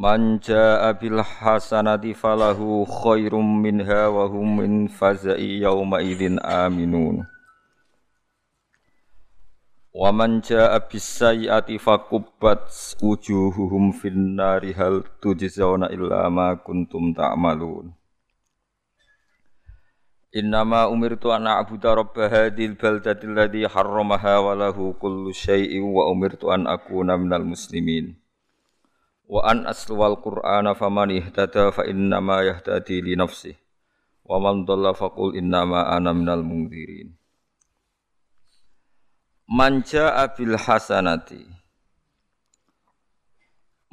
Man jaa bil hasanati falahu khairum minha wa hum min faza'i yawma idzin aminun. Wa man jaa bis sayyi'ati fakubbat wujuhuhum fin nari hal tujzauna illa ma kuntum ta'malun. Innama umirtu an a'budu rabb hadhil baldati alladhi harramaha wa lahu kullu syai'in wa umirtu an akuna minal muslimin wa an asluwal qur'ana faman ihtada fa innama yahtadi li nafsi wa man dhalla faqul innama ana minal mungdzirin manja abil hasanati.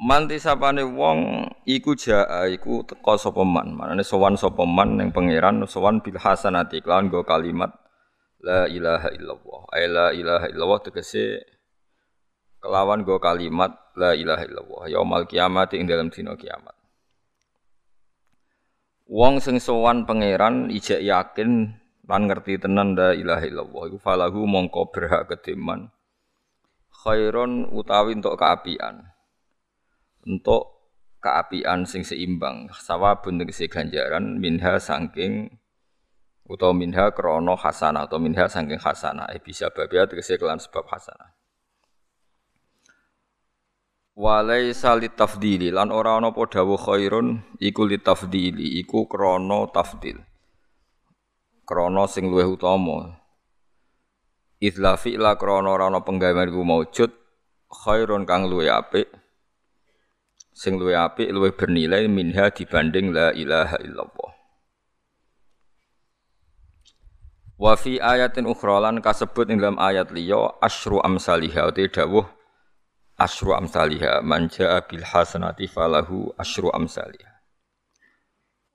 Manti sapane wong iku jaa iku teka sapa man. Manane sowan sapa man ning pangeran sowan bil hasanati. Kelawan go kalimat la ilaha illallah. Ay la ilaha illallah tegese kelawan go kalimat la ilaha illallah yaumal kiamat ing dalam dina kiamat. Wong sing sowan pangeran ijek yakin lan ngerti tenan la ilaha illallah iku falahu mongko berhak kedeman khairon utawi untuk keapian. Untuk keapian sing seimbang sawabun tegese ganjaran minha saking utawa minha krono hasanah atau minha saking hasanah eh, bisa babia tegese kelan sebab hasanah Walai salit tafdili lan ora ana dawuh khairun iku li tafdili iku krana tafdil. Krana sing luwih utama. Idla fi'la krana ora ana penggawean iku maujud khairun kang luwih apik. Sing luwih apik luwih bernilai minha dibanding la ilaha illallah. Wa fi ayatin ukhra lan kasebut ing dalam ayat liya asyru amsalihah te asyru amsalihha man jaa bil hasanati falahu asyru amsalihha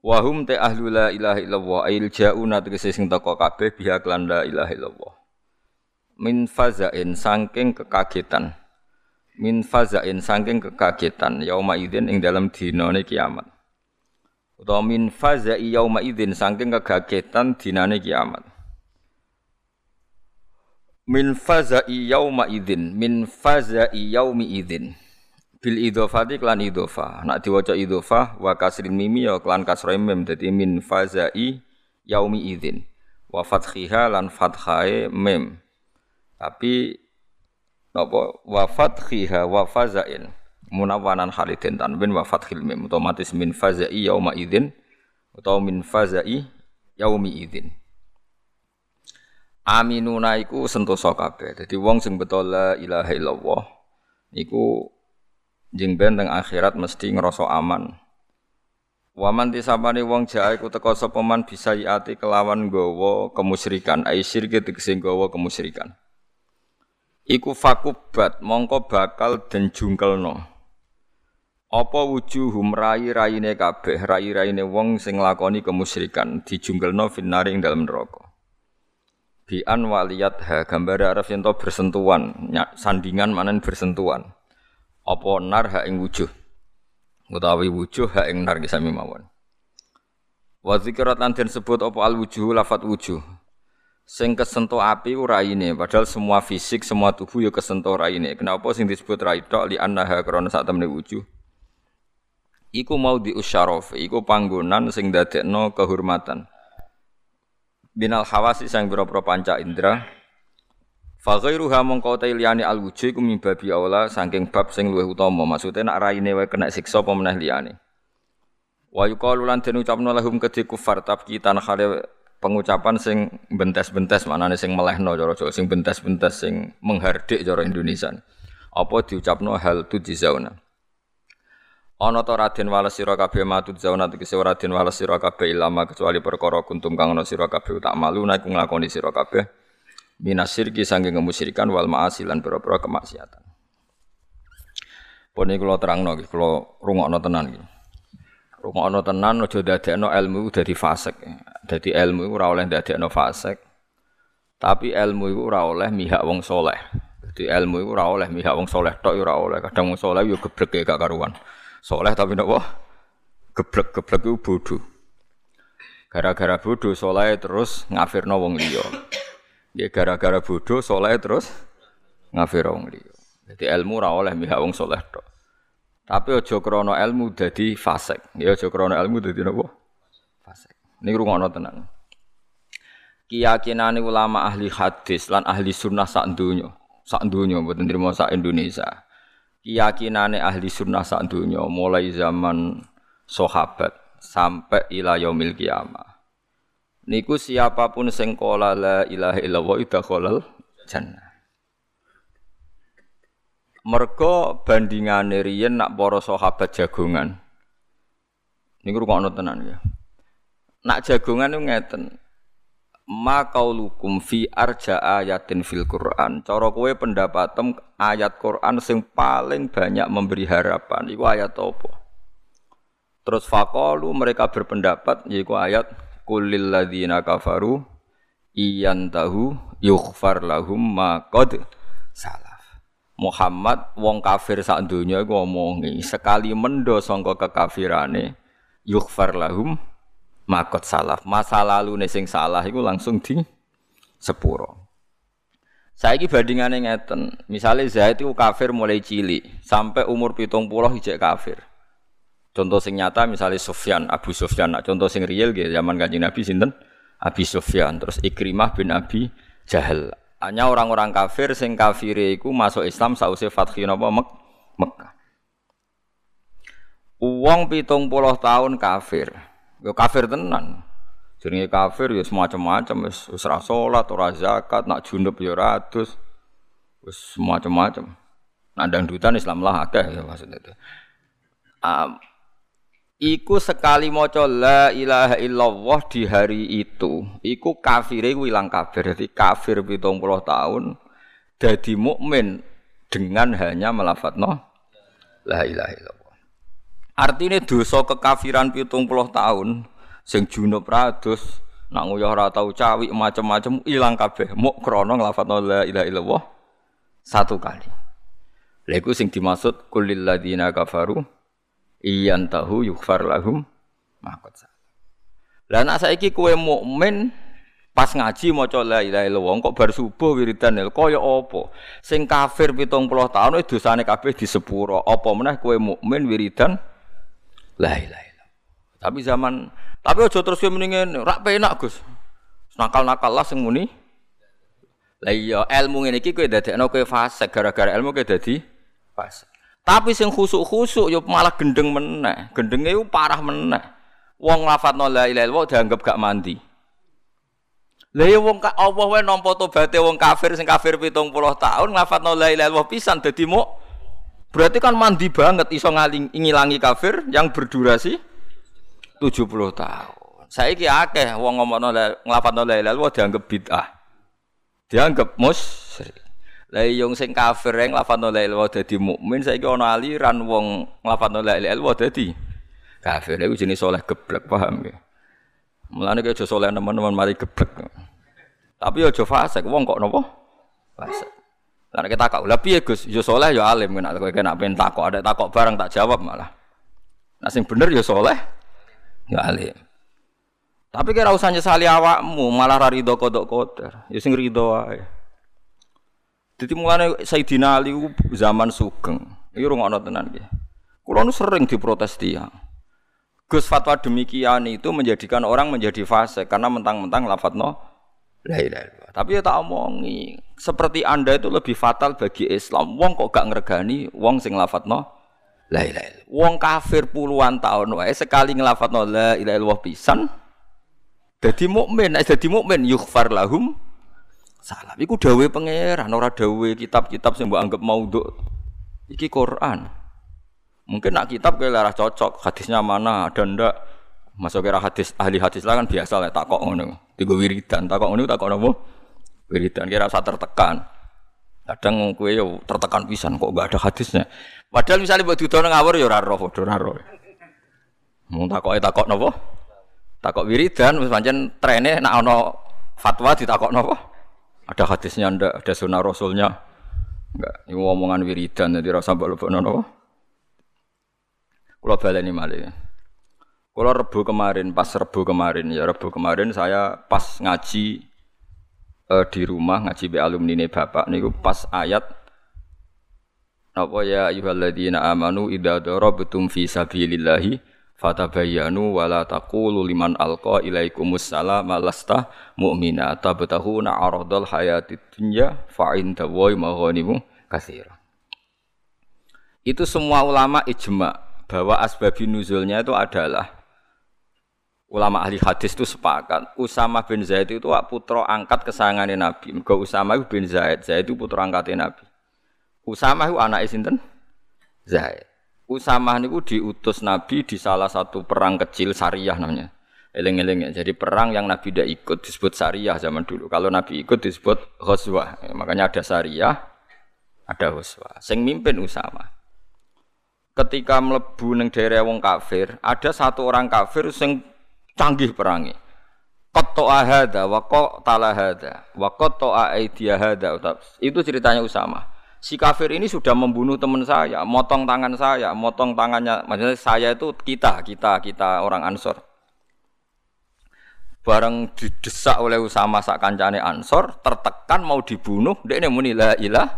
wa hum ta ahlu la ilaha illallah ail jauna tegese sing teko kabeh biha lan la ilaha illallah. Min fazain saking kekagetan. Min fazain saking kekagetan yauma idzin ing dalam dinane kiamat. Utawa min fazai yauma idzin saking kekagetan dinane kiamat min fazai yauma idzin min fazai yaumi idzin bil idhofati klan idhofa. Nak diwaca idhofa wa kasrin mimi ya klan kasra mim. Dadi min fazai yaumi idzin wa fathiha lan fathae mim. Tapi napa wa fathiha wa fazain munawanan halidin tanwin wa fathil mim. Otomatis min fazai yauma idzin utawa min fazai yaumi idzin aminuna iku sentosa kabeh. Dadi wong sing betul la ilaha illallah iku jeng ben teng akhirat mesti ngrasa aman. Waman tisabane wong jae iku teka sapa man bisa ati kelawan gawa kemusyrikan, ai syirke tegese gawa kemusyrikan. Iku fakubat mongko bakal den jungkelno. Apa wujuhum rai-raine kabeh, rai-raine wong sing nglakoni kemusyrikan dijungkelno finari ing dalem neraka bi an waliyat ha gambar araf yen bersentuhan. Sandingan manen bersentuhan. Apa nar ha ing wujuh? Utawi wujuh ha ing nar sami mawon. Wa zikrat lan sebut apa al wujuh lafat wujuh. Sing kesentuh api raine padahal semua fisik semua tubuh ya kesentuh raine. Kenapa sing disebut rai tok li annaha krana sak temne wujuh. Iku mau di iku panggonan sing dadekno kehormatan binal hawasi sang boro-boro panca indra. Fa ghairuha mongko ta liyane al wujuh iku mimbabi aula saking bab sing luwih utama. Maksude nak raine wae kena siksa apa meneh liyane? Wa yuqalu lan den ucapno lahum kedhe kufar tabkitan khale pengucapan sing bentes-bentes manane sing melehno cara Jawa sing bentes-bentes sing menghardik cara Indonesia. Apa diucapno? Hal tu dizauna Ana ta Raden wales sira kabeh matut zauna tegese Raden wales sira kabeh ilama kecuali perkara kuntum kang ana sira kabeh tak malu nek nglakoni sira kabeh minasirki saking kemusyrikan wal ma'asi lan pira-pira kemaksiatan. Pun kula terangno iki kula rungokno tenan iki. Rungokno tenan aja dadekno ilmu iku dadi fasik. Dadi ilmu iku ora oleh dadekno fasik. Tapi ilmu iku ora oleh mihak wong soleh. Dadi ilmu iku ora oleh mihak wong soleh tok ora oleh. Kadang wong soleh yo gebrek gak karuan. Soleh tapi napa? Gebrek-gebrek iku bodoh. Gara-gara bodoh soleh terus ngafirno wong liya. Ya gara-gara bodoh soleh terus ngafir wong liya. Jadi ilmu ora oleh mihak wong soleh tok. Tapi aja krana ilmu dadi fasik. Ya aja krana ilmu dadi napa? Fasik. Niki rungokno tenan. Keyakinane ulama ahli hadis lan ahli sunnah sak donya, sak donya mboten trimo sak Indonesia. Keyakinane ahli sunnah sak donya mulai zaman sahabat sampai ila yaumil kiamah. Niku siapa pun sing qala la ilaha illallah idakhalal jannah. Mergo bandingane riyen nak para sahabat jagongan. Niku rungokno tenan ya. Nak jagongan ngeten. Ma qaulukum fi arja ayatin fil Quran. Cara kowe pendapatem ayat Quran sing paling banyak memberi harapan iku ayat apa? Terus faqalu mereka berpendapat yaiku ayat kulil ladzina kafaru iyantahu yughfar lahum ma qad salah. Muhammad wong kafir sak iku ngomongi sekali mendo sangka kekafirane yughfar lahum makot salaf. Masa lalu sing salah iku langsung di sepuro. Saiki bandingane ngeten, misalnya Zaid itu kafir mulai cilik sampai umur pitung puluh ijek kafir. Contoh sing nyata misalnya Sufyan, Abu Sufyan, nah, contoh sing real gitu zaman kanjeng Nabi sinten? Abi Sufyan, terus Ikrimah bin Abi Jahal. Hanya orang-orang kafir sing kafir iku masuk Islam sausé fathi napa Mek Mekah. Uang pitung puluh tahun kafir. Yo kafir tenan. Jenenge kafir ya semacam-macam wis wis ora salat, ora zakat, nak junub ya ora adus. Wis semacam-macam. Nah dangdutan Islam lah akeh ya maksudnya itu. Um, Iku sekali maca la ilaha illallah di hari itu, iku kafire ilang kafir. Jadi kafir 70 tahun dadi mukmin dengan hanya melafatno la ilaha illallah. Artinya dosa kekafiran 70 tahun sing junub rados nak nguyah ora cawik macam-macam ilang kabeh. Muk krana nglafadzno la ilaha illallah satu kali. Lha sing dimaksud kulil ladina kafaru iyan tahu yukfar lahum makot Lah nak saiki kowe mukmin pas ngaji maca la ilaha illallah kok bar subuh wiridan kaya apa? Sing kafir 70 tahun dosane kabeh di sepuro apa meneh kowe mukmin wiridan la ilaha illallah tapi zaman tapi aja terus kowe mendingin rak penak Gus nakal-nakal lah sing muni lah iya ilmu ngene iki kowe dadekno kowe fase gara-gara ilmu kowe dadi fase tapi sing khusuk-khusuk yo malah gendeng meneh. Gendenge yo parah meneh. Wong lafadzno la ilaha illallah dianggap gak mandi. Lah ya wong Allah wae nampa tobaté wong kafir sing kafir 70 tahun lafadzno la ilaha illallah pisan dadi mu berarti kan mandi banget iso ngaling ngilangi kafir yang berdurasi 70 tahun. Saiki akeh wong ngomongno nglafadzno la ilaha illallah dianggap bid'ah. Dianggap musyrik. Lah yung sing kafir yang lafadzno la ilaha dadi mukmin saiki ana aliran wong lafadzno la ilaha dadi kafir. Iku jenis soleh geblek paham ya. Mulane kaya aja soleh teman-teman mari geblek. Tapi aja fasik wong kok napa? Fasik. Lah kita takok, lha piye Gus? Yo soleh yo alim nek kowe kena takok, ada takok barang tak jawab malah. Nah sing bener yo soleh yo alim. Tapi kira usah nyesali awakmu, malah ra rido kodok kotor. Ya sing rido wae. Jadi mulane Sayyidina Ali zaman sugeng. Iki rungokno tenan nggih. Kula nu sering diprotes tiang. Gus fatwa demikian itu menjadikan orang menjadi fase karena mentang-mentang lafadzno la ilaha Tapi ya tak omongi, seperti Anda itu lebih fatal bagi Islam. Wong kok gak ngregani wong sing lafadzno la ilaha Wong kafir puluhan tahun wae sekali nglafadzno la ilaha illallah pisan dadi mukmin, nek dadi mukmin yughfar lahum salah. Iku dawe pangeran, ora dawe kitab-kitab sing mbok anggap maudhu. Iki Quran. Mungkin nak kitab kayak lara cocok, hadisnya mana ada ndak? Masuk kira hadis ahli hadis lah kan biasa lah takok ngono. Tiga wiridan, takok ngono takok nopo? Wiridan kira usah tertekan. Kadang kue yo tertekan pisan kok gak ada hadisnya. Padahal misalnya buat didono ngawur yo ora roh, ora roh. Mau takoke takok napa? Takok wiridan wis pancen trene nak ana fatwa ditakok napa? Ada hadisnya ndak, ada sunnah rasulnya. Enggak, ini omongan wiridan jadi rasa lebokno napa? Kula baleni malih. Kula rebu kemarin, pas rebu kemarin ya rebu kemarin saya pas ngaji uh, di rumah ngaji be alumni ne bapak niku pas ayat apa ya ayyuhalladzina amanu idza darabtum fi sabilillahi fatabayyanu wala taqulu liman alqa ilaikumus salam lasta mu'mina tabtahuna aradal hayatid dunya fa inda wa maghanimu katsira. Itu semua ulama ijma bahwa asbabun nuzulnya itu adalah ulama ahli hadis itu sepakat Usama bin Zaid itu putra angkat kesayangannya Nabi mergo Usama bin Zaid Zaid itu putra angkatnya Nabi Usama itu anak sinten? Zaid. Usama niku diutus Nabi di salah satu perang kecil Sariyah namanya. Eleng-eleng ya. Jadi perang yang Nabi tidak ikut disebut Sariyah zaman dulu. Kalau Nabi ikut disebut Ghazwah. Ya, makanya ada Sariyah, ada Ghazwah. Sing mimpin Usama. Ketika melebu neng daerah wong kafir, ada satu orang kafir sing canggih perangi. Qad hada wa qatala hada wa qata'a hada. Itu ceritanya Usama si kafir ini sudah membunuh teman saya, motong tangan saya, motong tangannya, maksudnya saya itu kita, kita, kita orang Ansor. Bareng didesak oleh Usama sak kancane Ansor, tertekan mau dibunuh, dia ini muni la ilah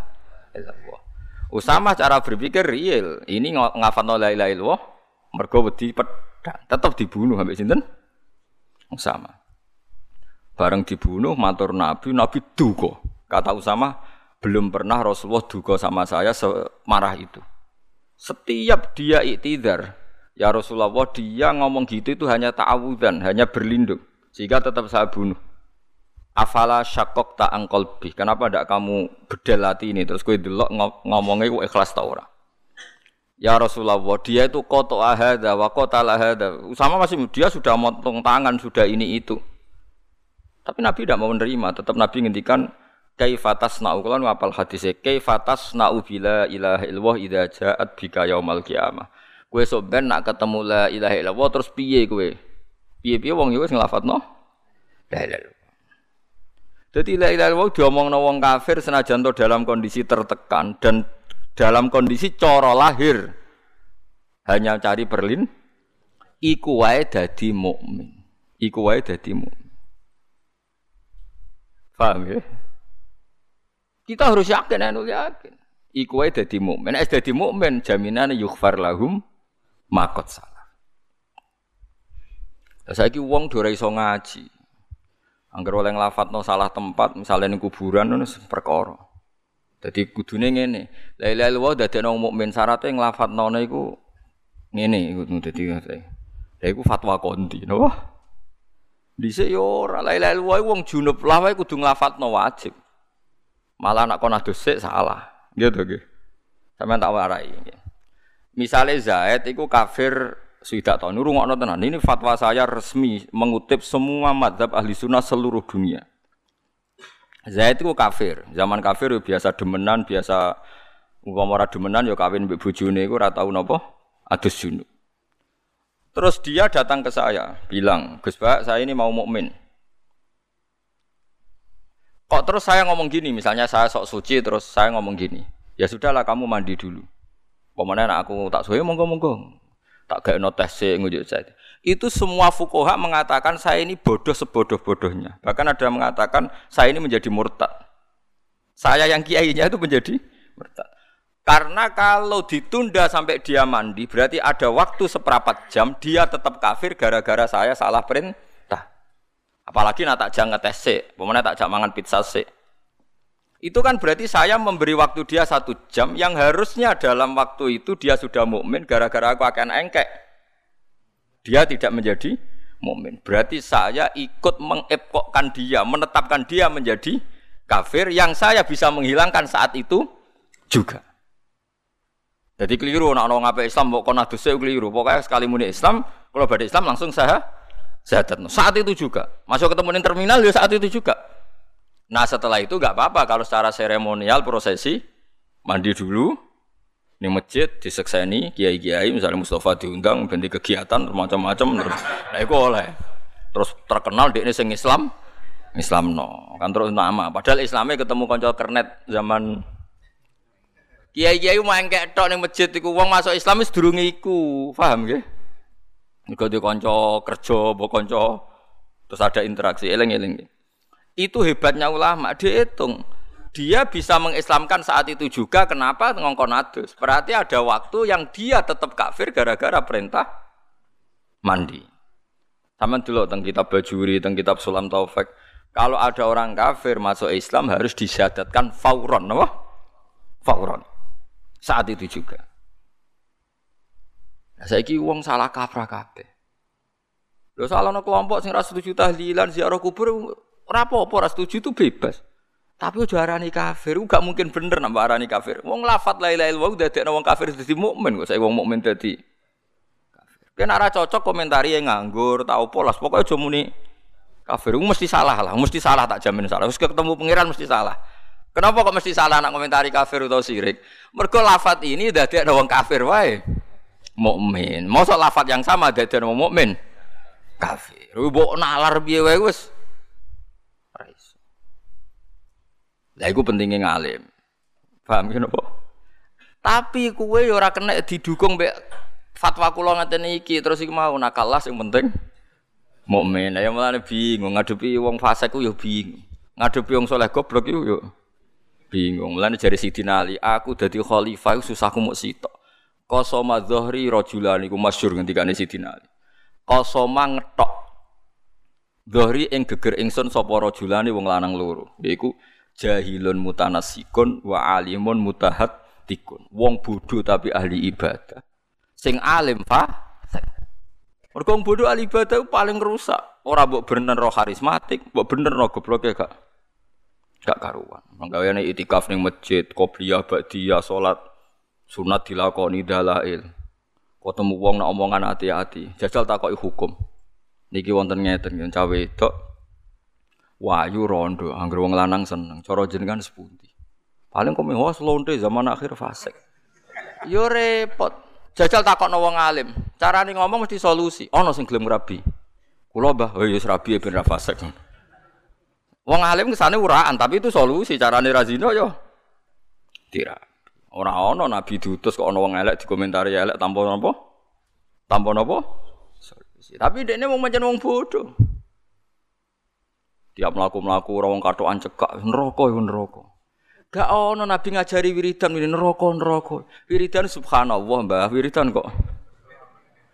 Usama cara berpikir real, ini ngafat la ilah illallah, mergo wedi pedang, tetap dibunuh sampai sinten? Usama. Bareng dibunuh matur Nabi, Nabi duko. Kata Usama, belum pernah Rasulullah duga sama saya semarah itu. Setiap dia iktidar, ya Rasulullah dia ngomong gitu itu hanya ta'awudan, hanya berlindung. Sehingga tetap saya bunuh. Afala syakok tak bih. Kenapa tidak kamu bedel hati ini? Terus gue delok ngomongnya ikhlas tau ora. Ya Rasulullah, dia itu koto ahada, wa kota ahada. Usama masih dia sudah motong tangan, sudah ini itu. Tapi Nabi tidak mau menerima. Tetap Nabi ngendikan, kaifatas na'u kula apal hadise kaifatas na'u bila ilaha illallah idza ja'at bika yaumal qiyamah kowe sok ben nak ketemu la ilaha illallah terus piye kowe piye-piye wong yo wis nglafatno la ilaha Jadi la ilaha illallah wong kafir senajan to dalam kondisi tertekan dan dalam kondisi coro lahir hanya cari berlin iku wae dadi mukmin iku wae dadi mukmin paham ya kita harus yakin, anu yakin. Iku wae dadi mukmin. Nek dadi mukmin jaminane yughfar lahum makot salah. Saiki wong do ora iso ngaji. Angger oleh nglafatno salah tempat, misalnya ning kuburan ngono perkara. Dadi kudune ngene. La ilaha illallah dadekno mukmin syaratnya nglafatno iku ngene iku dadi Lha iku fatwa konti, napa? Dhisik yo ora la ilaha illallah wong junub lawae kudu nglafatno wajib. Malah anak kona dosik salah. Gitu nggih. Sampeyan tak warai Misalnya Zaid itu kafir sudah tahu nurung tenan. Ini fatwa saya resmi mengutip semua madhab ahli sunnah seluruh dunia. Zaid itu kafir. Zaman kafir ya biasa demenan, biasa umpama ora demenan ya kawin mbek bojone iku ora tau napa adus junub. Terus dia datang ke saya, bilang, "Gus Pak, saya ini mau mukmin." Kok terus saya ngomong gini, misalnya saya sok suci terus saya ngomong gini. Ya sudahlah kamu mandi dulu. Pemenang aku tak suwe monggo-monggo. Tak gak notes ngujuk saya. Itu semua fukoha mengatakan saya ini bodoh sebodoh-bodohnya. Bahkan ada yang mengatakan saya ini menjadi murtad. Saya yang kiainya itu menjadi murtad. Karena kalau ditunda sampai dia mandi, berarti ada waktu seperempat jam dia tetap kafir gara-gara saya salah perintah. Apalagi nak tak jangan ngetes sih, pemenang tak jangan mangan pizza sih. Itu kan berarti saya memberi waktu dia satu jam yang harusnya dalam waktu itu dia sudah mukmin gara-gara aku akan engkek. Dia tidak menjadi mukmin. Berarti saya ikut mengepokkan dia, menetapkan dia menjadi kafir yang saya bisa menghilangkan saat itu juga. Jadi keliru, nak orang apa Islam, kok kona dosa keliru. Pokoknya sekali muni Islam, kalau pada Islam langsung saya Zadat. Saat itu juga. Masuk ketemu di terminal ya saat itu juga. Nah setelah itu nggak apa-apa kalau secara seremonial prosesi mandi dulu, ning masjid disekseni kiai-kiai misalnya Mustafa diundang ganti kegiatan macam-macam terus nah iku oleh. Terus terkenal di ini sing Islam Islam no kan terus nama. Padahal Islamnya ketemu konco kernet zaman kiai-kiai main kayak tok ning masjid iku. Wong masuk Islam wis durunge iku. Paham nggih? Mergo di konco kerja, mbok konco terus ada interaksi. Eling-eling. Itu hebatnya ulama, dihitung dia bisa mengislamkan saat itu juga kenapa? Ngongkon adus. Berarti ada waktu yang dia tetap kafir gara-gara perintah mandi. Sama dulu tentang kitab bajuri tentang kitab sulam taufik. Kalau ada orang kafir masuk Islam harus disyadatkan fauron apa? fauron. Saat itu juga. Nah, saya ki uang salah kaprah kabeh. Lho salah kelompok sing ra setuju tahlilan ziarah kubur ora apa-apa setuju itu bebas. Tapi udah arani kafir, gak mungkin bener nambah arani kafir. Wong lafat la ilaha illallah dadekno wong kafir dadi mukmin kok saya wong mukmin dadi kafir. Ora cocok komentari yang nganggur, tau polas, pokoknya aja muni kafir. Mesti salah lah, mesti salah tak jamin salah. Wis ketemu pangeran mesti salah. Kenapa kok mesti salah nak komentari kafir atau sirik? Mergo lafat ini dadekno wong kafir wae. Mukmin. Mosok lafat yang sama dadekno wong mukmin kafir. Mbok nalar piye wae Lah iku pentingnya ngalim. Paham ya napa? Tapi kue ya ora kena didukung mbek fatwa kula ngaten iki terus iku mau nakalah sing penting mukmin. Ya mulane bingung ngadepi wong fasik ku ya bingung. Ngadepi wong saleh goblok iku yo bingung. Mulane jari Sidina Ali, aku dadi khalifah susahku muk sitok. Qasama dhahri rajulan iku masyhur ngendikane Sidina Ali. Qasama ngetok Dhahri ing geger ingsun sapa rajulane wong lanang loro. Yaiku jahilun mutanasikun wa alimun tikun. Wong bodoh tapi ahli ibadah. Sing alim fa Mergo wong bodoh ahli ibadah paling rusak. Ora mbok bener roh karismatik, mbok bener roh gobloke gak gak karuan. Manggaweane itikaf ning masjid, qobliyah, ba'diyah, salat sunat dilakoni dalail. Ketemu wong nak omongan hati-hati, jajal takoki hukum. Niki wonten ngeten, cawe wedok Wahyu rondo, angger wong lanang seneng. Cara jenengan sepundi? Paling kok mewah lonte zaman akhir fasik. Yo repot. Jajal takokno wong alim. Carane ngomong mesti solusi. Ana sing gelem rabi. Kula Mbah, oh ya rabi ben ra fasik. Wong alim kesane uraan, tapi itu solusi. Carane ra zina yo tidak. Ora ana nabi diutus kok ana wong elek dikomentari elek tanpa napa? Tanpa napa? Solusi. Tapi dekne mau mencen wong bodoh. Tiap melaku-melaku orang katoan cekak neraka iku neraka. Gak ono nabi ngajari wiridan ini neraka neraka. Wiridan subhanallah Mbah, wiridan kok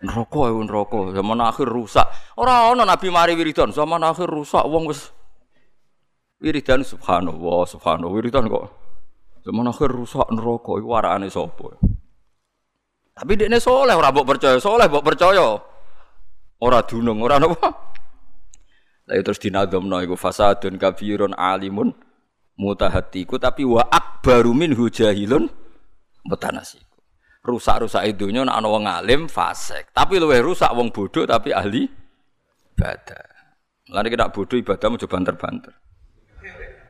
neraka iku neraka. Zaman akhir rusak. Ora ono nabi mari wiridan, zaman akhir rusak wong wis wiridan subhanallah, subhanallah wiridan kok zaman akhir rusak neraka iku warane sapa? Tapi dekne soleh ora mbok percaya, soleh mbok percaya. Ora dunung, ora napa? Lalu terus dinadhamno iku fasadun kabirun alimun mutahatiku tapi wa akbaru minhu jahilun mutanasiku. Rusak-rusak idunya nak ana wong alim fasik, tapi luwih rusak wong bodoh tapi ahli ibadah. Mulane kita bodoh ibadah mau banter-banter.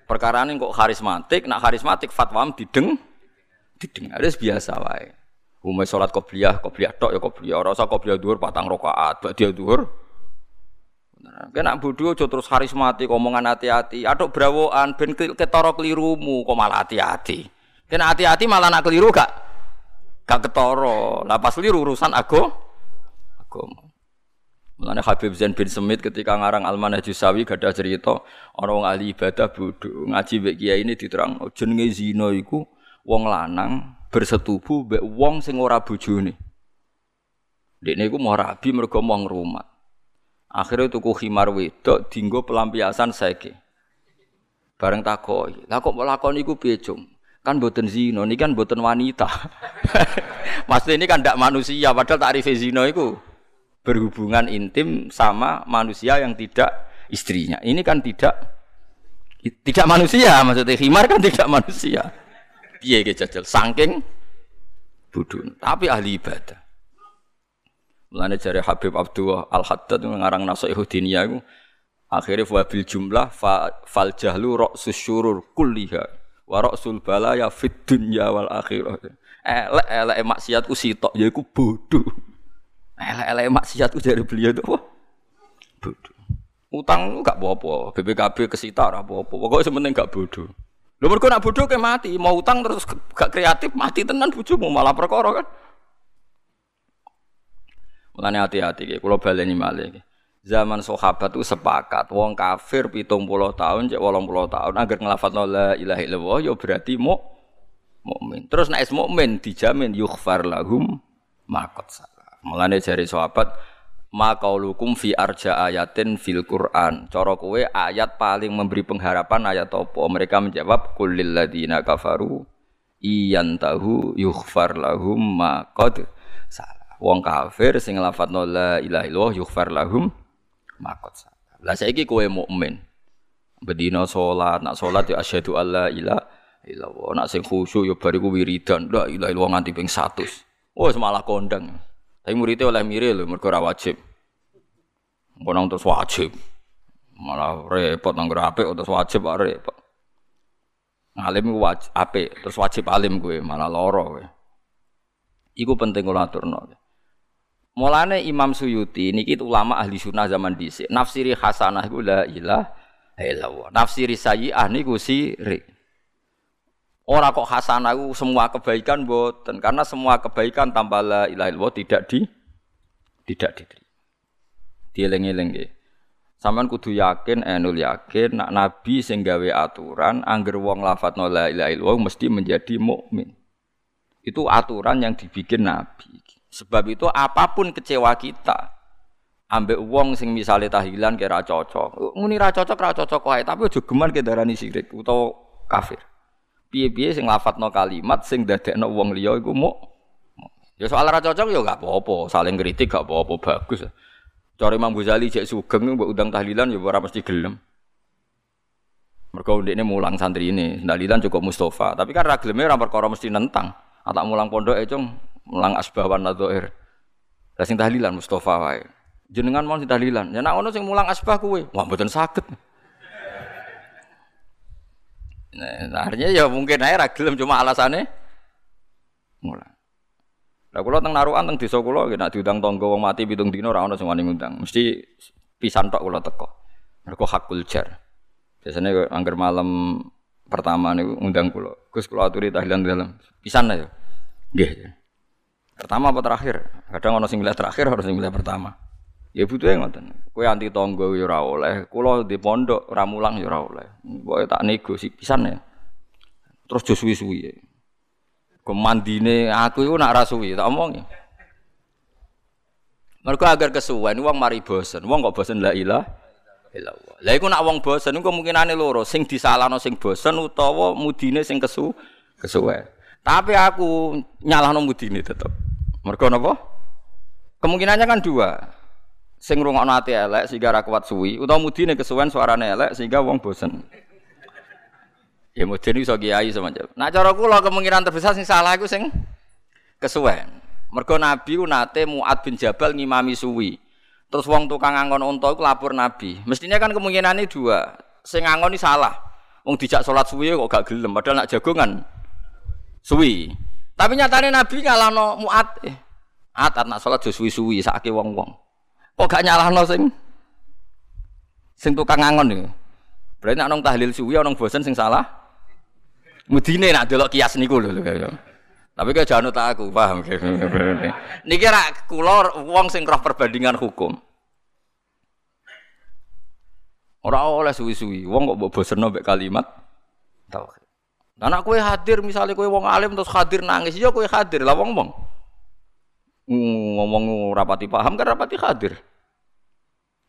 Perkara ini kok karismatik, nak karismatik fatwa dideng dideng harus biasa wae. Umay sholat qobliyah, qobliyah tok ya qobliyah. Ora usah qobliyah dhuwur patang rakaat, bak dia Kena bodoh aja terus karismatik omongan hati-hati. Aduk brawoan ben ketara kelirumu kok malah hati-hati. Kena hati-hati malah nak keliru gak gak ketara. Lah pas keliru urusan aku agama. Mulane Habib Zain bin Semit ketika ngarang Al-Manhaj Jusawi gada cerita orang ahli ibadah bodoh ngaji mbek kiai ini diterang jenenge zina iku wong lanang bersetubuh mbek wong sing ora bojone. Dekne iku mau rabi mergo mau ngrumat. Akhirnya tuku khimar wedok dinggo pelampiasan saiki. Bareng takoi. Lah kok lakon iku piye, Kan boten zina, ini kan boten wanita. Maksudnya ini kan tidak manusia, padahal tarif zina itu berhubungan intim sama manusia yang tidak istrinya. Ini kan tidak tidak manusia, maksudnya khimar kan tidak manusia. Piye jajal saking budun, tapi ahli ibadah. Mulane jare Habib Abdullah Al Haddad ngarang Nasihu Diniyah iku akhirnya wabil jumlah fa, fal jahlu ra'sus syurur kulliha wa ra'sul balaya fid dunya wal akhirah. elek-elek maksiatku sitok ya iku bodoh. Elek-elek maksiatku dari beliau itu? Bodoh. Utang gak apa-apa, BPKB kesita ora apa-apa. Pokoke sementing gak bodoh. Lho mergo nak bodoh ke mati, mau utang terus gak kreatif mati tenan bojomu malah perkara kan. Mulane hati-hati iki, kula baleni malih. Zaman sahabat itu sepakat, wong kafir pitung puluh tahun, cek wolong puluh tahun, agar ngelafat la ilaha illallah, ya berarti mu mukmin. Terus naik mukmin dijamin yughfar lahum makot salah. Mulane jari sahabat, makaulukum fi arja ayatin fil Quran. Cara kowe ayat paling memberi pengharapan ayat apa? Mereka menjawab kulil ladina kafaru iyan tahu yughfar lahum ma qad salah. Wong kafir sing lafadzno la ilaha illallah yughfar lahum ma qad salah. Lah saiki kowe mukmin. Bedina salat, nak salat ya asyhadu alla ilaha illallah. Nak sing khusyuk ya bariku wiridan, la ilaha illallah nganti ping 100. Oh, malah kondang. Tapi muridnya oleh mirip loh, mereka wajib. Kono terus wajib. Malah repot nang apik terus wajib repot. Alim wajib apik terus wajib alim gue malah loro gue. Iku penting kula aturno. Mulane Imam Suyuti niki ulama ahli sunnah zaman dhisik. Nafsiri hasanah iku la ilaha illallah. Nafsiri sayyi'ah niku sirik. Ora kok hasanah itu semua kebaikan boten karena semua kebaikan tanpa la ilaha illallah tidak di tidak diterima. Dieling-eling nggih. Sampeyan kudu yakin enul yakin nak nabi sing gawe aturan angger wong lafadzno la ilaha illallah mesti menjadi mukmin. Itu aturan yang dibikin nabi. Sebab itu apa pun kecewa kita ambek wong sing misale tahlilan kira cocok. Muni ra cocok ra cocok wae, tapi aja geman ke darani sirik utawa kafir piye-piye sing lafadzno kalimat sing dadekno wong liya iku mu Ya soal ra cocok ya gak apa-apa, saling kritik gak apa-apa bagus. Cara Imam Ghazali cek sugeng mbok undang tahlilan ya ora mesti gelem. Mergo ndekne mulang santri ini, tahlilan cukup Mustafa, tapi kan ra geleme ora perkara mesti nentang. Atak mulang pondok cung mulang asbawan nadzair. Lah sing tahlilan Mustafa wae. Jenengan mau sing tahlilan. Ya nek ono sing mulang asbah kuwe, wah mboten saged. Nah, artinya ya mungkin aja ragilem cuma alasannya mulai. Lah kula teng narukan teng desa kula nek diundang tangga wong mati pitung dina ora ono sing wani ngundang. Mesti pisan tok kula teko. Mergo hakul jar. Biasanya angger malam pertama niku undang kula. Gus kula aturi tahlilan dalam. Pisan ya. Nggih. Pertama apa terakhir? Kadang ono sing terakhir, harus sing pertama. Ya butuhe ngoten. Kowe anti tangga ya ora oleh, kula di pondok ora mulang ya ora oleh. Pokoke tak nego sik pisan ya. Terus jo suwi-suwi. Kemandine aku iku nak ra suwi, tak omong ya. Mergo agar kesuwen wong mari bosen. Wong kok bosen la ilah illallah. Lah iku nak wong bosen iku kemungkinane loro, sing disalahno sing bosen utawa mudine sing kesu kesuwen. Tapi aku nyalahno mudine tetep. Mergo napa? Kemungkinannya kan dua sing ngrungokno ati elek sehingga ra kuat suwi utawa mudine kesuwen suarane elek sehingga wong bosen. Ya mudine iso kiai semacam. Nah cara kula kemungkinan terbesar sing salah iku sing kesuwen. Mergo Nabi ku nate Muad bin Jabal ngimami suwi. Terus wong tukang angon unta iku lapor Nabi. Mestinya kan kemungkinannya dua. Sing angon salah. Wong dijak salat suwi kok gak gelem padahal nak jagongan suwi. Tapi nyatane Nabi ngalahno Muad. Eh, At nak salat suwi-suwi sakake wong-wong. Kok gak nyalahno sing sing tukang ngangon iki. Berarti nek nang tahlil suwi ana bosen sing salah. Mudine nak delok kias niku lho. Tapi kaya jangan tak aku, paham. Niki ra kula wong sing roh perbandingan hukum. Ora oleh suwi-suwi, wong kok mbok mek kalimat tauhid. Lah nek kowe hadir misalnya kowe wong alim terus hadir nangis, ya kowe hadir lah wong-wong ngomong rapati paham kan rapati hadir.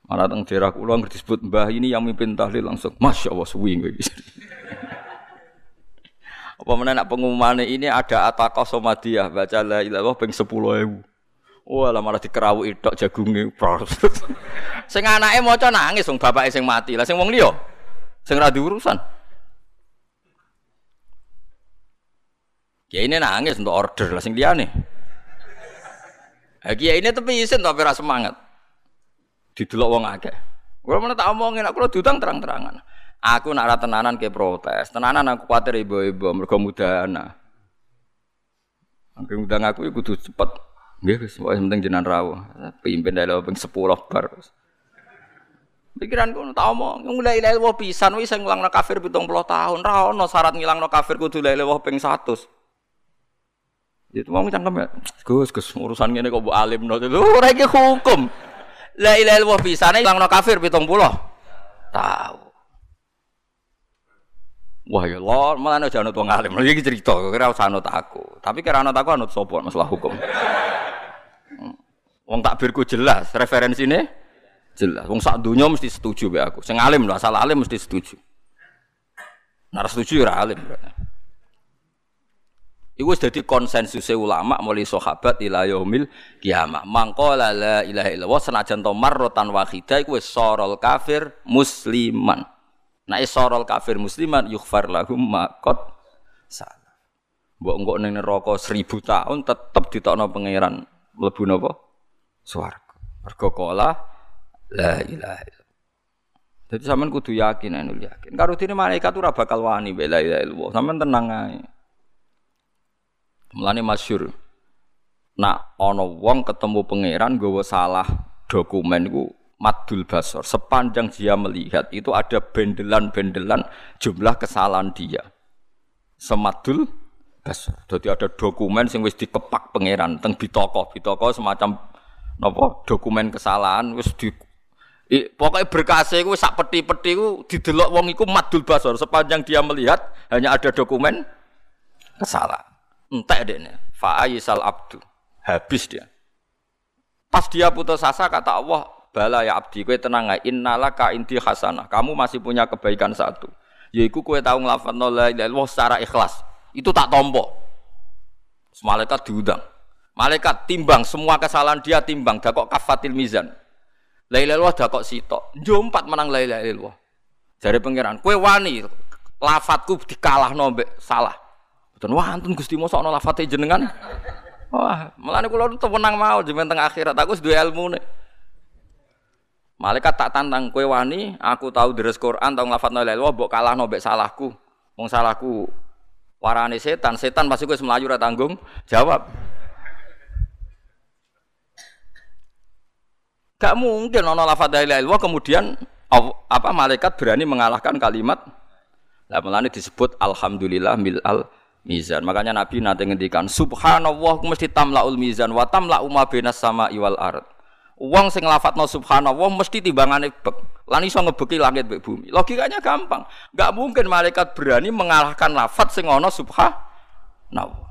Malah teng daerah kula disebut mbah ini yang mimpin tahlil langsung, masya Allah suwi Apa mana nak pengumuman ini ada ataqah somadiyah baca la ilaha ping 10.000. Wah, lah malah dikerawu tok jagunge. sing anake maca nangis wong bapake sing mati. Lah sing wong liya sing ra urusan. Ya ini nangis untuk order lah sing liyane. Kiai ini tapi isin tapi rasa semangat. Didelok wong akeh. Kalau mana tak omongin, aku lo diutang terang-terangan. Aku nak rata tenanan ke protes, tenanan aku khawatir ibu-ibu mereka mudana. Angger ngundang aku iku kudu cepet. Nggih wis pokoke penting jenengan rawuh. Pimpin dalu ping 10 bar. Pikiranku tak omong, mulai illallah pisan wis sing ngulangno kafir 70 tahun. Ra ono syarat ngilangno kafir kudu illallah ping 100. Itu mau cangkem ya. Gus, Gus urusan ngene kok mbok alimno. Lho ora iki hukum. La ilaha illallah pisan ngilangno kafir 70 tahu. Wah ya lor, malah aja anut wong alim. Iki cerita, kira usah anut aku. Tapi kira anut aku anut sapa masalah hukum. Hmm. Wong takbirku jelas, referensine Jelas. Wong sak dunia mesti setuju be aku. Sing alim lho, asal alim mesti setuju. Nek setuju ora alim berarti. Iku wis dadi konsensus ulama mulai sahabat ila yaumil kiamah. Mangqala la ilaha illallah senajan to marratan wahidah iku wis sorol kafir musliman. Nek sorol kafir musliman yughfar lahum maqad salah. Mbok engko ning neraka 1000 tahun tetep ditokno pangeran mlebu napa? Swarga. Mergo kala La ilaha illallah. Jadi sampean kudu yakin anu yakin. Karo dene malaikat ora bakal wani la ilaha illallah. Sampean tenang ae. Mulane masyhur. Nak ana wong ketemu pangeran nggawa salah dokumen iku madul basor. Sepanjang dia melihat itu ada bendelan-bendelan jumlah kesalahan dia. Semadul basor. Jadi ada dokumen sing wis dikepak pangeran teng bitoko. Bitoko semacam napa dokumen kesalahan wis di I, pokoknya berkasih itu sak peti-peti itu didelok wong iku madul basor sepanjang dia melihat hanya ada dokumen kesalahan. Entek deh Fa'aisal abdu. Habis dia. Pas dia putus asa kata Allah, bala ya abdi, kue tenang aja. Innalaka inti hasanah. Kamu masih punya kebaikan satu. Yaiku kue tahu ngelafat la ilaha secara ikhlas. Itu tak tompo. Malaikat diundang. Malaikat timbang semua kesalahan dia timbang. Dakok kafatil mizan. La ilaha illallah dak kok sitok. Njompat menang la ilaha illallah. Jare pangeran, wani lafadzku dikalahno mbek salah. Mboten wantun Gusti mosok ana lafate jenengan. Wah, mulane kula tuh menang mau jenengan teng akhirat aku wis duwe ilmune. Malaikat tak tantang kowe wani, aku tahu deres Quran, tahu lafat la ilaha illallah mbok kalahno mbek salahku. Wong salahku warane setan, setan pasti kowe melayu ra tanggung jawab. Gak mungkin ono lafadz la ilaha kemudian apa malaikat berani mengalahkan kalimat lah melani disebut alhamdulillah mil al mizan. Makanya Nabi nanti ngendikan subhanallah mesti tamlaul mizan wa tamla umma benas sama iwal ard. Uang sing lafadzno subhanallah mesti timbangane bek. Lan iso ngebeki langit mbek bumi. Logikanya gampang. Gak mungkin malaikat berani mengalahkan lafadz sing ana subhanallah.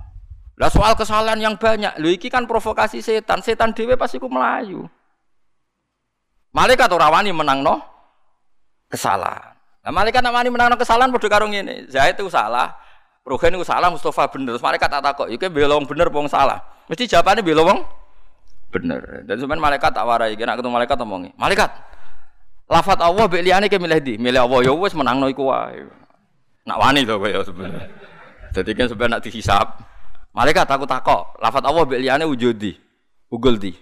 Lah soal kesalahan yang banyak, lho iki kan provokasi setan. Setan dhewe pasti ku melayu. Malaikat ora wani menangno kesalahan. Nah, malaikat nak wani menangno kesalahan padha karo ngene. Zaid itu salah, Ruhen itu salah, Mustafa bener. Terus malaikat tak takok, iki belong bener wong salah. Mesti jawabannya belong wong bener. Dan sebenarnya malaikat tak warai, kena ketemu malaikat omongi. Malaikat, lafat Allah mbek liyane ke milih di. Milih Allah ya wis menangno iku wae. Nak wani kowe ya sebenarnya. Jadi kan sebenarnya nak dihisap. Malaikat aku takok, lafat Allah mbek liyane wujudi. Ugul di.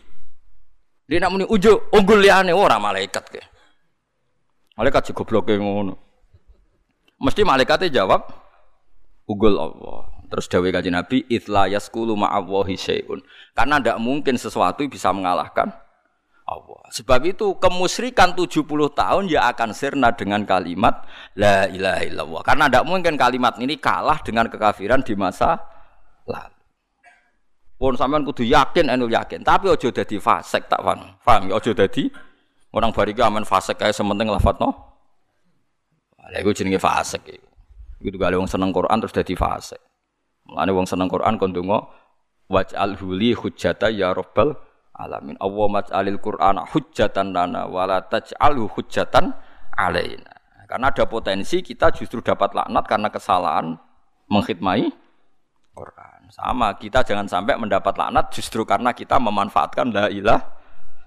Dia nak muni ujo unggul liane ora malaikat ke. Malaikat sih gobloke ngono. Mesti malaikatnya jawab unggul Allah. Terus dawe kaji Nabi itla yaskulu ma'awahi syai'un. Karena tidak mungkin sesuatu bisa mengalahkan Allah. Sebab itu kemusyrikan 70 tahun ya akan sirna dengan kalimat la ilaha illallah. Karena tidak mungkin kalimat ini kalah dengan kekafiran di masa lalu. Pun sampean kudu yakin anu yakin, tapi ojo dadi fasik tak paham. Paham ya ojo dadi orang bariki aman fasik kae sementing lafadzno. Lah iku jenenge fasik Iku gale wong seneng Quran terus dadi fasik. Mulane wong seneng Quran kon donga waj'al huli hujjata ya rabbal alamin. Allah maj'alil Qur'ana hujjatan lana wala taj'alhu hujjatan alaina. Karena ada potensi kita justru dapat laknat karena kesalahan mengkhidmati Quran. Sama, kita jangan sampai mendapat laknat justru karena kita memanfaatkan la ilah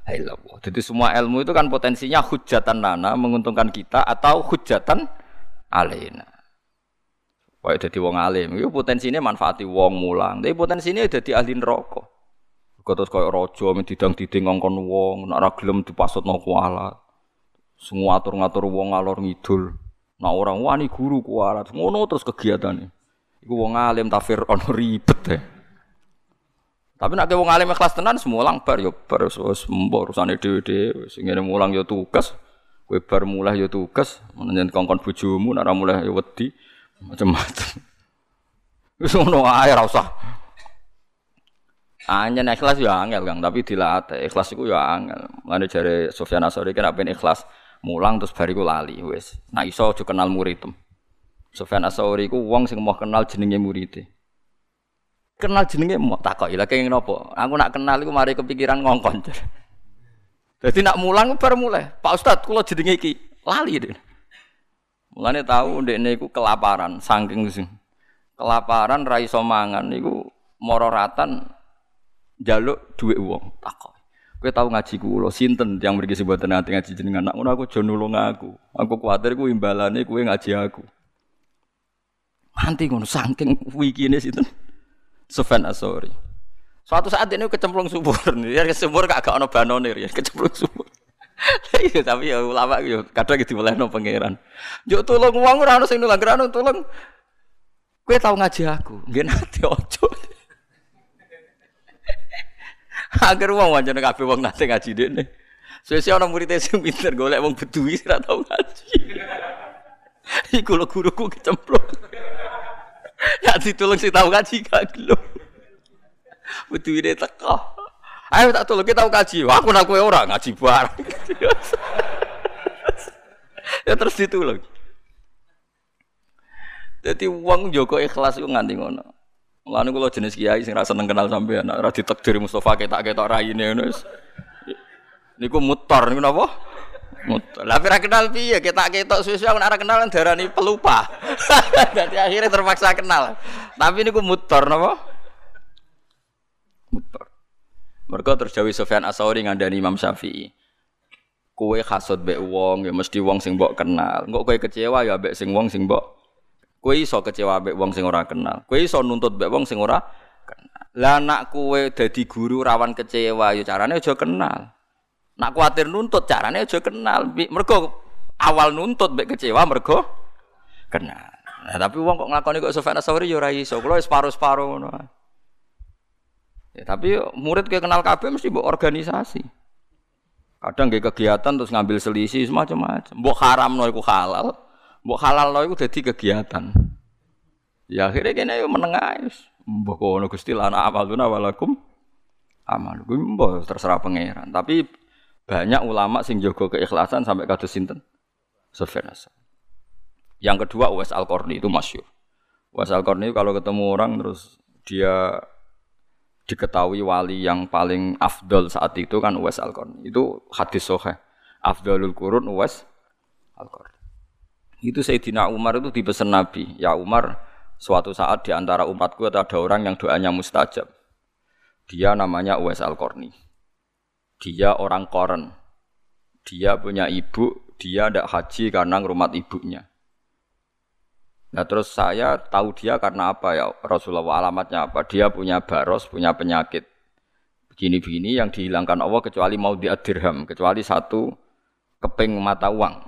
illallah. Jadi semua ilmu itu kan potensinya hujatan lana menguntungkan kita atau hujatan alaina. Wah, jadi wong alim, itu potensinya manfaati wong mulang. Tapi potensinya jadi ahli neraka. Terus kaya raja didang diding ngongkon wong, nak ra gelem dipasutno kualat. Semua atur ngatur wong ngalor ngidul. Nah orang wani guru kualat, ngono terus kegiatannya. Iku wong alim tafsir ono ribet ya. Tapi nak wong alim ikhlas tenan semulang bar yo bar wis mbok urusane dhewe-dhewe sing ngene mulang yo tugas. Kowe bar mulai yo tugas, menyen kongkon bojomu nak mulai yo wedi macam-macam. Wis ngono ae ora usah. Anjen ikhlas yo angel Kang, tapi dilatih. Ikhlas iku yo angel. Mulane jare Sofyan Asori kena ben ikhlas mulang terus bariku lali wis. Nak iso aja kenal murid. Sofyan Asori ku wong sing mau kenal jenenge muridé kenal jenenge mau takoki lha kenging napa aku nak kenal iku mari kepikiran ngongkon jadi nak mulang bar mulai Pak Ustad kula jenenge iki lali deh mulane tahu ndekne iku kelaparan saking sing. Kelaparan ra iso mangan niku mororatan jaluk duit wong takok kowe tau ngaji kula sinten yang mriki sebutan nanti ngaji jenengan? Nak ngono aku aja nulung aku. Aku kuwatir ku imbalane kowe ngaji aku. Nanti ngono saking wikine sinten? Sufyan Asori. Suatu saat ini kecemplung subur nih, ya subur gak ono banone ya kecemplung subur. Iya tapi ya ulama yo kadang gitu mulai no pangeran. Yo tolong uang ora ono sing nulang tolong. Kue tahu ngaji aku, nggih nanti ojo. Agar uang wajan kafe uang nanti ngaji dene. Suwe-suwe ana murid sing pinter golek wong bedui ora tau ngaji. Iku lho guruku kecemplung. ya ditolong si tahu kaji gak gelem. ini teko. Ayo tak tolong kita kaji. Wah, aku nak orang ngaji bareng. ya terus ditolong. Jadi uang Joko ikhlas itu nganti ngono. Mulane kula jenis kiai sing rasa seneng kenal sampean, ora ditakdir Mustafa ketak-ketok raine ngono wis. Niku mutor niku napa? Lah ora kenal piye kita ketok suwe-suwe aku ora kenal darani pelupa. Dadi akhirnya terpaksa kenal. Tapi niku mutor napa? Mutor. Mergo terus Jawi Sufyan Asauri ngandani Imam Syafi'i. Kowe hasud mbek wong ya mesti wong sing mbok kenal. Engko kowe kecewa ya mbek sing wong sing mbok kowe iso kecewa mbek wong sing ora kenal. Kowe iso nuntut mbek wong sing ora kenal. Lah nak kowe dadi guru rawan kecewa ya carane aja kenal. Nak kuatir nuntut carane aja kenal. Mergo awal nuntut mbek kecewa mergo kenal. Nah, tapi wong kok nglakoni kok Sofyan Asawri ya ora iso. Kulo separo-separo ngono. Ya, tapi murid kayak kenal kabeh mesti mbok organisasi. Kadang nggih kegiatan terus ngambil selisih semacam-macam. Mbok haram no iku halal. Mbok halal no iku dadi kegiatan. Ya akhirnya kene yo menengah wis. Mbok kono Gusti lana amaluna walakum amal. Kuwi mbok terserah pangeran. Tapi banyak ulama sing jaga keikhlasan sampai kados sinten? Sufyan Yang kedua Uwais Al-Qarni itu masyur. Uwais Al-Qarni kalau ketemu orang terus dia diketahui wali yang paling afdol saat itu kan Uwais Al-Qarni. Itu hadis sahih. Afdalul Qurun Uwais Al-Qarni. Itu Sayyidina Umar itu dipesan Nabi, ya Umar, suatu saat di antara umatku ada orang yang doanya mustajab. Dia namanya Uwais Al-Qarni. Dia orang koren. Dia punya ibu, dia tidak haji karena ngrumat ibunya. Nah terus saya tahu dia karena apa ya Rasulullah alamatnya apa? Dia punya baros, punya penyakit begini-begini yang dihilangkan Allah kecuali mau diadirham, kecuali satu keping mata uang.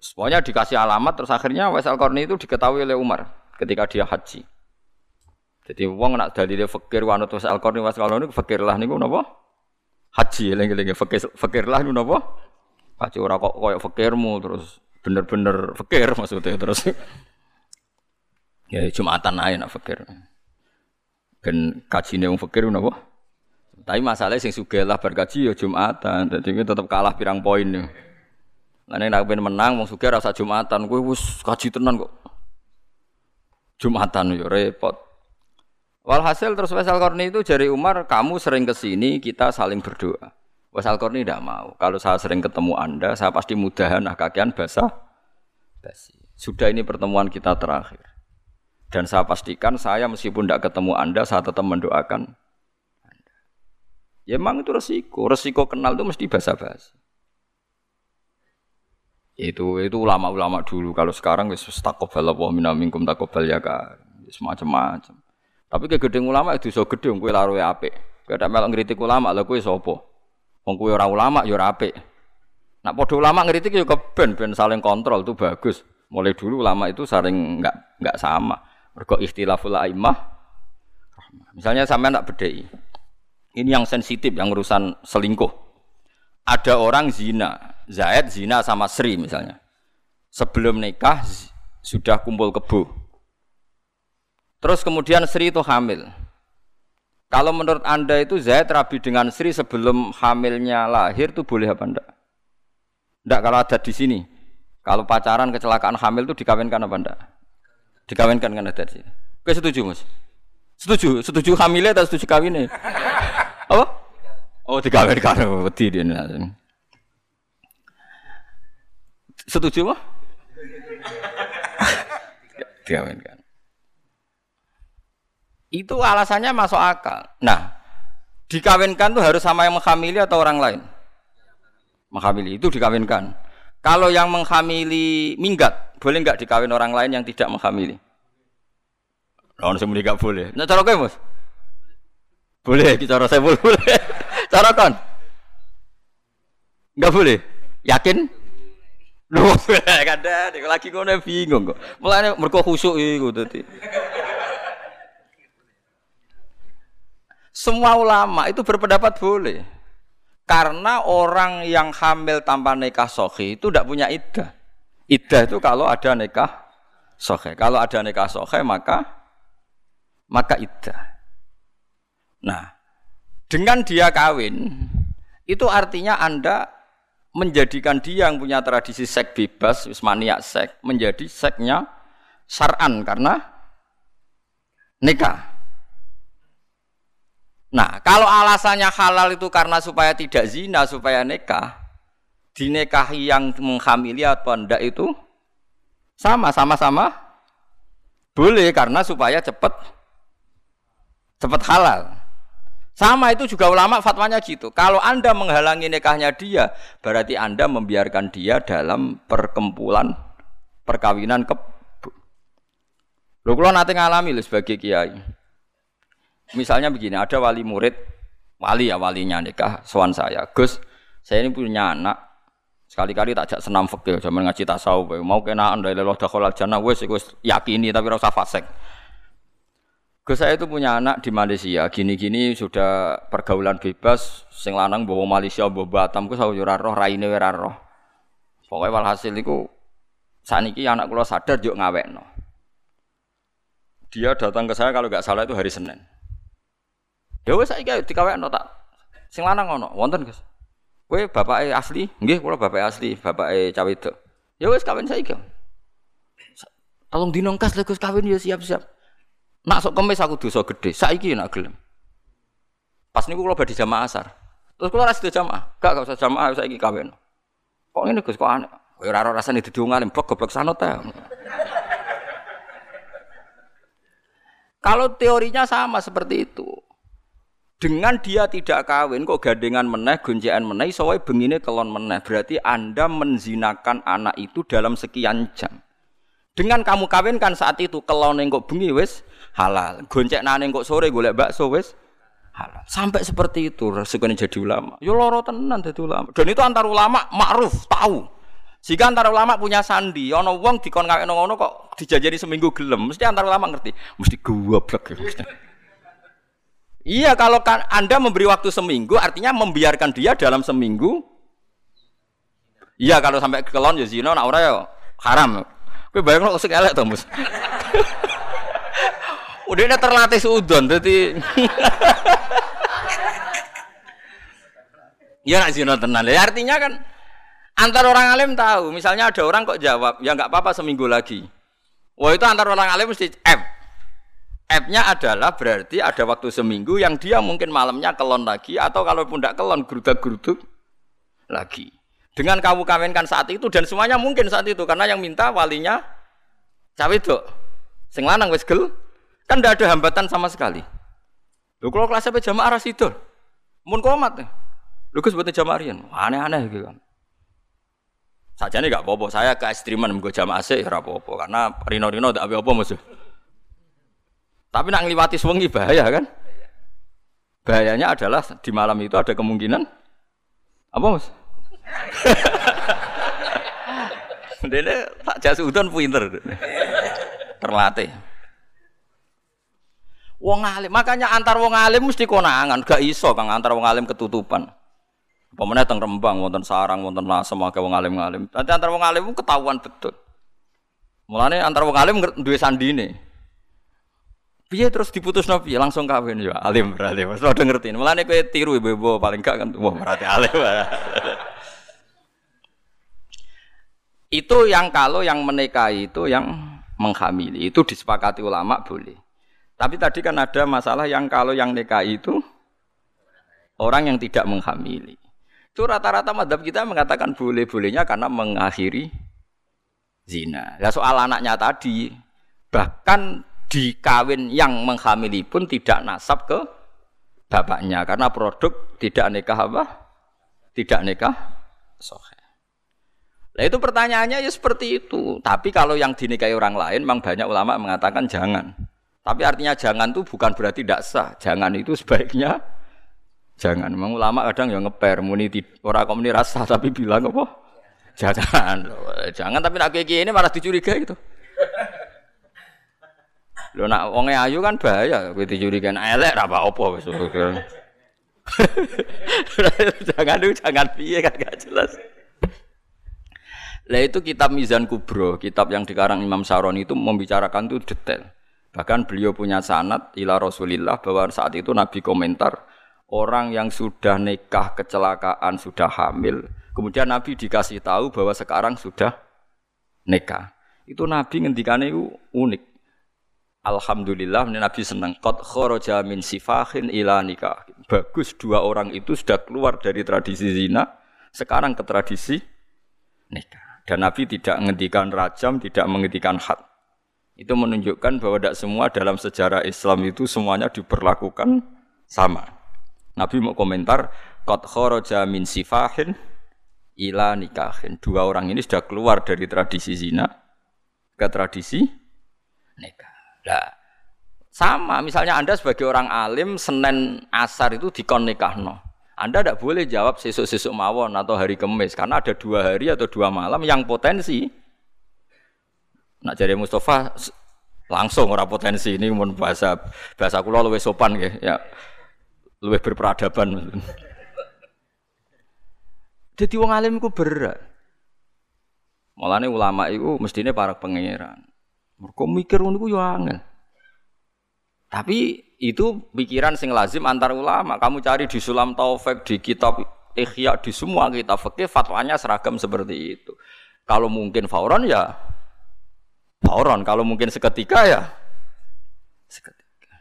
Semuanya dikasih alamat terus akhirnya Wais al itu diketahui oleh Umar ketika dia haji. Jadi uang nak dalile fakir wanut Wais Al-Qarni Wais Al-Qarni fakir lah niku napa? haji eling-eling fakir fakir lah nu napa haji ora kok koyo fakirmu terus bener-bener fakir maksudnya terus. Ya jumatan ae nak fakir. Ben kajine wong fakir napa tapi masalahnya sing sugih lah berkaji ya jumatan. Dadi tetep kalah pirang poin ya. Lah nek nak menang wong sugih rasa jumatan. Kowe wis kaji tenan kok. Jumatan yo repot. Walhasil terus Wasal Korni itu jari Umar, kamu sering ke sini, kita saling berdoa. Wasal Korni tidak mau. Kalau saya sering ketemu Anda, saya pasti mudahan nah kakian basah. Basi. Sudah ini pertemuan kita terakhir. Dan saya pastikan saya meskipun tidak ketemu Anda, saya tetap mendoakan Anda. Ya memang itu resiko. Resiko kenal itu mesti basa-basi. Itu itu ulama-ulama dulu. Kalau sekarang wis takobal Allah minna minkum takobal ya kan. Semacam-macam. Tapi ke gedeng ulama itu so gedeng kue laruwe apik. Kowe tak melok ngritik ulama lha kue sapa? Wong kue ora ulama ya ora apik. Nak padha ulama ngritik ya keben ben saling kontrol itu bagus. Mulai dulu ulama itu saling enggak enggak sama. Mergo ikhtilaful aimah Misalnya sampai anak bedai. Ini yang sensitif, yang urusan selingkuh. Ada orang zina, Zaid zina sama Sri misalnya. Sebelum nikah sudah kumpul kebu. Terus kemudian Sri itu hamil. Kalau menurut Anda itu Zaid rabi dengan Sri sebelum hamilnya lahir itu boleh apa enggak? Enggak kalau ada di sini. Kalau pacaran kecelakaan hamil itu dikawinkan apa enggak? Dikawinkan kan ada di sini. Oke setuju mas? Setuju? Setuju hamilnya atau setuju kawinnya? apa? Oh dikawinkan. Wedi dia Setuju mah? Dikawinkan. Itu alasannya masuk akal. Nah, dikawinkan tuh harus sama yang menghamili atau orang lain? Menghamili itu dikawinkan. Kalau yang menghamili minggat, boleh nggak dikawin orang lain yang tidak menghamili? Orang semua nggak boleh. Nah, cara kamu, Boleh, cara saya boleh. cara kan? Nggak boleh. Yakin? Loh, kada, lagi ngono bingung kok. Mulane mergo khusuk iku dadi. Semua ulama itu berpendapat boleh. Karena orang yang hamil tanpa nikah sohi itu tidak punya iddah. Iddah itu kalau ada nikah sohi. Kalau ada nikah sohi maka maka iddah. Nah, dengan dia kawin itu artinya anda menjadikan dia yang punya tradisi seks bebas, maniak seks, menjadi seksnya syar'an karena nikah. Nah, kalau alasannya halal itu karena supaya tidak zina, supaya nikah, dinikahi yang menghamili atau tidak itu sama, sama-sama boleh karena supaya cepat cepat halal. Sama itu juga ulama fatwanya gitu. Kalau Anda menghalangi nikahnya dia, berarti Anda membiarkan dia dalam perkempulan perkawinan ke Lho kula nate ngalami lho sebagai kiai. Misalnya begini, ada wali murid, wali ya walinya nikah, soan saya, Gus, saya ini punya anak, sekali-kali tak jak senam fikih, zaman ngaji tasawuf, mau kena anda leloh dakhol jannah, wes wes yakini tapi rasa fasek. Gus saya itu punya anak di Malaysia, gini-gini sudah pergaulan bebas, sing lanang bawa Malaysia, bawa Batam, gue saya roh, raine roh. Pokoknya walhasil itu, saat ini anak kula sadar juk ngawek no. Dia datang ke saya kalau nggak salah itu hari Senin. Ya wis saiki dikawekno tak sing lanang ngono, wonten Gus. Kowe bapake asli? Nggih, kula bapake asli, bapake cawe itu. Ya wis kawin saiki. Tolong dinongkas lho Gus kawin ya siap-siap. Nak sok kemis aku dosa gede, saiki nak gelem. Pas niku kula badhe jamaah asar. Terus kula ra sida jamaah. Gak gak usah jamaah saiki kawin. Kok ngene Gus kok aneh. Ora ora rasane dadi wong alim, blok goblok. Kalau teorinya sama seperti itu. Dengan dia tidak kawin kok gandengan meneh, gonjekan meneh, soalnya bengine kelon meneh. Berarti Anda menzinakan anak itu dalam sekian jam. Dengan kamu kawinkan saat itu kelon kok bengi wis halal. Goncek nane kok sore golek bakso wis halal. Sampai seperti itu resikonya jadi ulama. Yo loro tenan jadi ulama. Dan itu antar ulama ma'ruf, tahu. Jika antar ulama punya sandi, ono wong dikon kawin ngono kok dijajari seminggu gelem, mesti antar ulama ngerti, mesti goblok ya mesti. Iya, kalau Anda memberi waktu seminggu, artinya membiarkan dia dalam seminggu. Iya, kalau sampai kelon ya zina, nak ora ya haram. Kowe bayang kok sing elek to. Udah ini terlatih seudon, jadi Ya nak zina tenan. Ya artinya kan antar orang alim tahu, misalnya ada orang kok jawab, ya nggak apa-apa seminggu lagi. Wah itu antar orang alim mesti F. F-nya adalah berarti ada waktu seminggu yang dia mungkin malamnya kelon lagi atau kalaupun tidak kelon gerudak-geruduk lagi. Dengan kamu kawinkan saat itu dan semuanya mungkin saat itu karena yang minta walinya cawe itu. Sing lanang wis gel kan tidak ada hambatan sama sekali. Lho kalau kelas sampai jamaah ras itu. Mun komat. Lho Gus buat jamaah rian. Aneh-aneh gitu kan. Saja nih gak apa-apa. Saya ke ekstriman gue jamaah sih ya karena rino-rino tidak apa-apa musuh. Tapi nak ngliwati sewengi bahaya kan? Bahayanya adalah di malam itu ada kemungkinan apa mas? Dene tak jas udon pinter. Terlatih. Wong alim, makanya antar wong alim mesti konangan, gak iso kang antar wong alim ketutupan. Pemenang teng Rembang, wonten Sarang, wonten Lasem, akeh wong alim-alim. Nanti antar wong alim ketahuan betul. Mulane antar wong alim duwe sandine. Piye terus diputus nabi langsung kawin ya alim berarti. Mas udah ngerti. Mulane kowe tiru ibu-ibu paling gak kan wah berarti alim. itu yang kalau yang menikahi itu yang menghamili itu disepakati ulama boleh. Tapi tadi kan ada masalah yang kalau yang nikahi itu orang yang tidak menghamili. Itu rata-rata madhab kita mengatakan boleh-bolehnya karena mengakhiri zina. Ya soal anaknya tadi, bahkan di kawin yang menghamili pun tidak nasab ke bapaknya karena produk tidak nikah apa? Tidak nikah sohe. Nah itu pertanyaannya ya seperti itu. Tapi kalau yang dinikahi orang lain, memang banyak ulama mengatakan jangan. Tapi artinya jangan itu bukan berarti tidak sah. Jangan itu sebaiknya Jangan. Memang ulama kadang yang ngeper muni orang kok muni rasa tapi bilang apa? Jangan. Jangan tapi nak kayak ini malah dicurigai gitu. Lo nak wonge ayu kan bahaya kowe dicurigai elek ra apa-apa wis. jangan dulu jangan piye kan gak jelas. Lah itu kitab Mizan Kubro, kitab yang dikarang Imam Saroni itu membicarakan itu detail. Bahkan beliau punya sanat ila Rasulillah bahwa saat itu Nabi komentar orang yang sudah nikah kecelakaan sudah hamil kemudian Nabi dikasih tahu bahwa sekarang sudah nikah itu Nabi ngendikane itu unik Alhamdulillah Nabi senang. Kot khoroja min sifahin ila nikah. Bagus dua orang itu sudah keluar dari tradisi zina sekarang ke tradisi nikah. Dan Nabi tidak menghentikan rajam tidak menghentikan had. Itu menunjukkan bahwa tidak semua dalam sejarah Islam itu semuanya diperlakukan sama. Nabi mau komentar, kot khoroja min sifahin ila nikahin. Dua orang ini sudah keluar dari tradisi zina ke tradisi nikah. Nah, sama misalnya Anda sebagai orang alim Senin asar itu dikon nikahno. Anda tidak boleh jawab sesuk-sesuk mawon atau hari kemis karena ada dua hari atau dua malam yang potensi. Nak jadi Mustafa langsung orang potensi ini mun bahasa bahasa kulo lebih sopan ya lebih berperadaban. Jadi wong alim ku berat. Mulane ulama itu mestine para pangeran. Mergo mikir ngono ku yo angel. Tapi itu pikiran sing lazim antar ulama. Kamu cari di Sulam Taufik, di kitab Ikhya, di semua kitab fikih fatwanya seragam seperti itu. Kalau mungkin fauron ya fauron, kalau mungkin seketika ya seketika.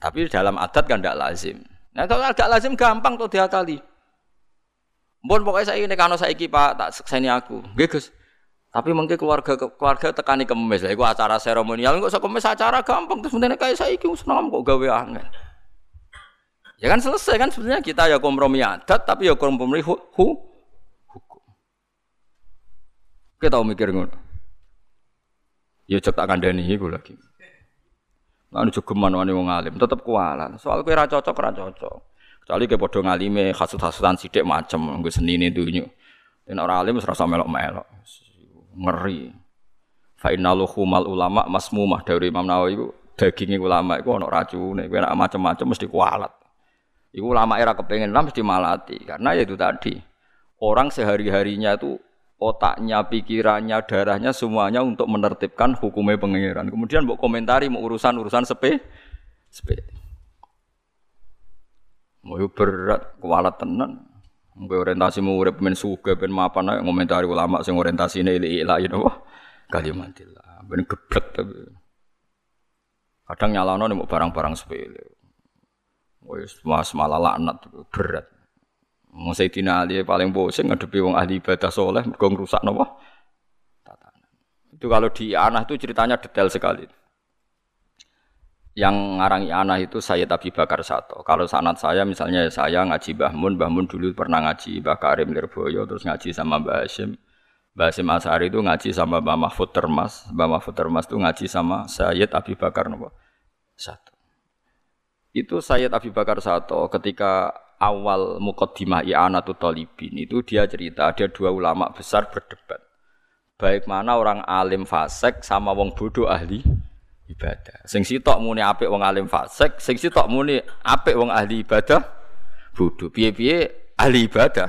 Tapi dalam adat kan tidak lazim. Nah kalau tidak lazim gampang tuh diakali. Mohon pokoknya saya ini karena saya pak tak seni aku, Gus. Tapi mungkin keluarga keluarga tekani kemes lah. Iku acara seremonial, kok kemes acara gampang terus sebenarnya kayak saya iki seneng kok gawe angin. Ya kan selesai kan sebenarnya kita ya kompromi adat tapi ya kompromi hu, hu hukum. Kita tahu mikir ngono. Ya cek tak kandani iku lagi. Anu jogeman wani wong alim, tetep kualan. Soal kowe ora cocok ora cocok. Kecuali ke padha ngalime hasud-hasudan sithik macem nggo senine dunyo. Yen ora alim wis rasa melok-melok. Ngeri. Fa innaluhumal ulama masmumah dari Imam Nawawi iku daginge ulama iku ana racune. Kowe nek macem-macem mesti kualat. Iku ulama era kepengen lah mesti malati karena ya itu tadi. Orang sehari-harinya itu otaknya, pikirannya, darahnya semuanya untuk menertibkan hukumnya pengiran. Kemudian mau komentari mau urusan-urusan sepe, sepe. Mau berat, kualat tenan. Mau orientasi mau urip men suge ben mapan ngomentari ulama sing orientasine ilahi napa? Kalimatillah. Ben geblek tapi. Kadang nih mau barang-barang sepele. Wis mas malah laknat berat. Wong Sayyidina Ali paling pusing ngadepi wong ahli ibadah soleh mergo ngrusak napa? Tatanan. Itu kalau di Anah itu ceritanya detail sekali. Yang ngarang Anah itu saya Abi Bakar Sato. Kalau sanat saya misalnya saya ngaji Mbah Mun, Mbah Mun dulu pernah ngaji Mbah Karim Lirboyo, terus ngaji sama Mbah Hashim. Mbah Hashim Asari itu ngaji sama Mbah Mahfud Termas. Mbah Mahfud Termas itu ngaji sama Sayyid Abi Bakar Nopo. Satu. Itu Sayyid Abi Bakar Sato ketika awal mukaddimah i'anatul talibin itu dia cerita ada dua ulama besar berdebat. Baik mana orang alim fasek sama wong bodoh ahli ibadah. Sing sitok muni apik wong alim fasik, sing sitok muni apik wong ahli ibadah bodho. Piye-piye ahli ibadah.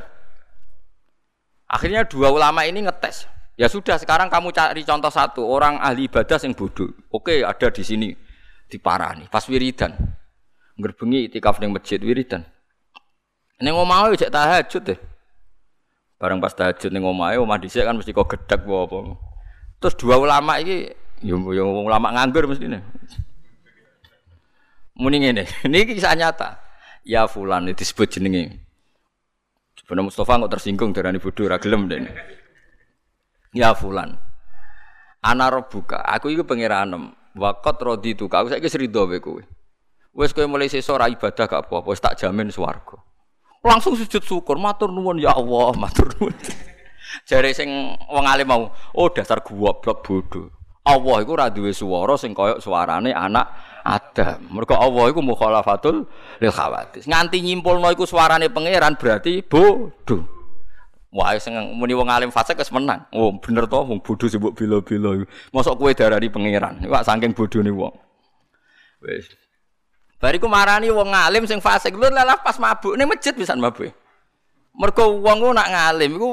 Akhirnya dua ulama ini ngetes. Ya sudah sekarang kamu cari contoh satu orang ahli ibadah yang bodoh. Oke ada di sini di nih pas wiridan. Ngerbengi itikaf ning masjid wiridan. Ning omahe cek tahajud deh. Bareng pas tahajud ning omahe omah dhisik kan mesti kok gedek apa. Terus dua ulama ini yo yo ulama nganggur mesti nih. Muni ngene, ini kisah nyata. Ya fulan disebut jenenge. Sebenarnya Mustafa kok tersinggung dari bodoh ra gelem deh. Ya fulan. Ana buka, aku itu pengiranem. Wakot rodi tu kau saya serido be kowe. Wes kowe mulai sesuk ibadah gak apa-apa, wis tak jamin swarga. Langsung sujud syukur, matur nuwun ya Allah, matur nuwun. Jare sing wong alim mau, oh dasar goblok bodoh. Allah iku ora duwe swara sing kaya suarane anak Adam. Mergo Allah iku mukhalafatul lil khawatis. Nganti nyimpulno iku suarane pangeran berarti bodoh. Wah, sing muni wong alim fasik wis menang. Oh, bener to wong bodho sing mbok bela-bela. Mosok kowe darani pangeran. Iku saking bodhone wong. Wis. Bariku marani wong alim sing fasik. Lho lah pas mabuk ning masjid bisa mabuk. Mergo wong ku nak ngalim iku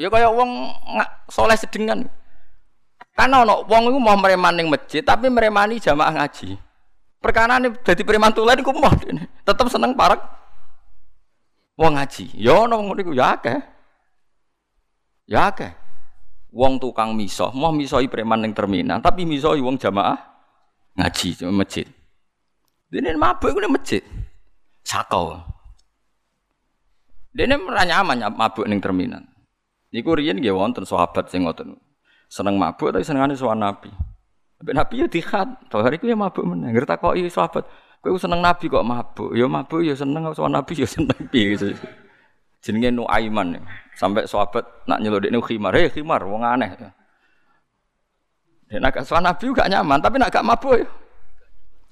ya kaya wong soleh sedengan. Karena ono wong iku mau mereman ning masjid tapi meremani jamaah ngaji. Perkara ini jadi preman tulen iku mau tetep seneng parek wong ngaji. Ya ono ngono iku ya akeh. Ya akeh. Wong tukang misoh, mau misohi preman ning terminal, tapi misohi wong jamaah ngaji di masjid. Dene mabuk iku masjid. Sakau. Dene ora nyaman mabuk ning terminal. Niku riyen nggih wonten sahabat sing ngoten. Seneng mabuk tapi senengane sowan Nabi. Tapi Nabi ya dikhat, to hari ku ya mabuk meneh. Ngertakoki sahabat, kowe seneng Nabi kok mabuk. Ya mabuk ya seneng sowan Nabi ya seneng piye gitu jenenge Nuaiman. Sampai sahabat nak nyelodikne khimar, "Hei khimar, wong aneh." Ya nak soal Nabi gak nyaman, tapi nak gak mabuk ya.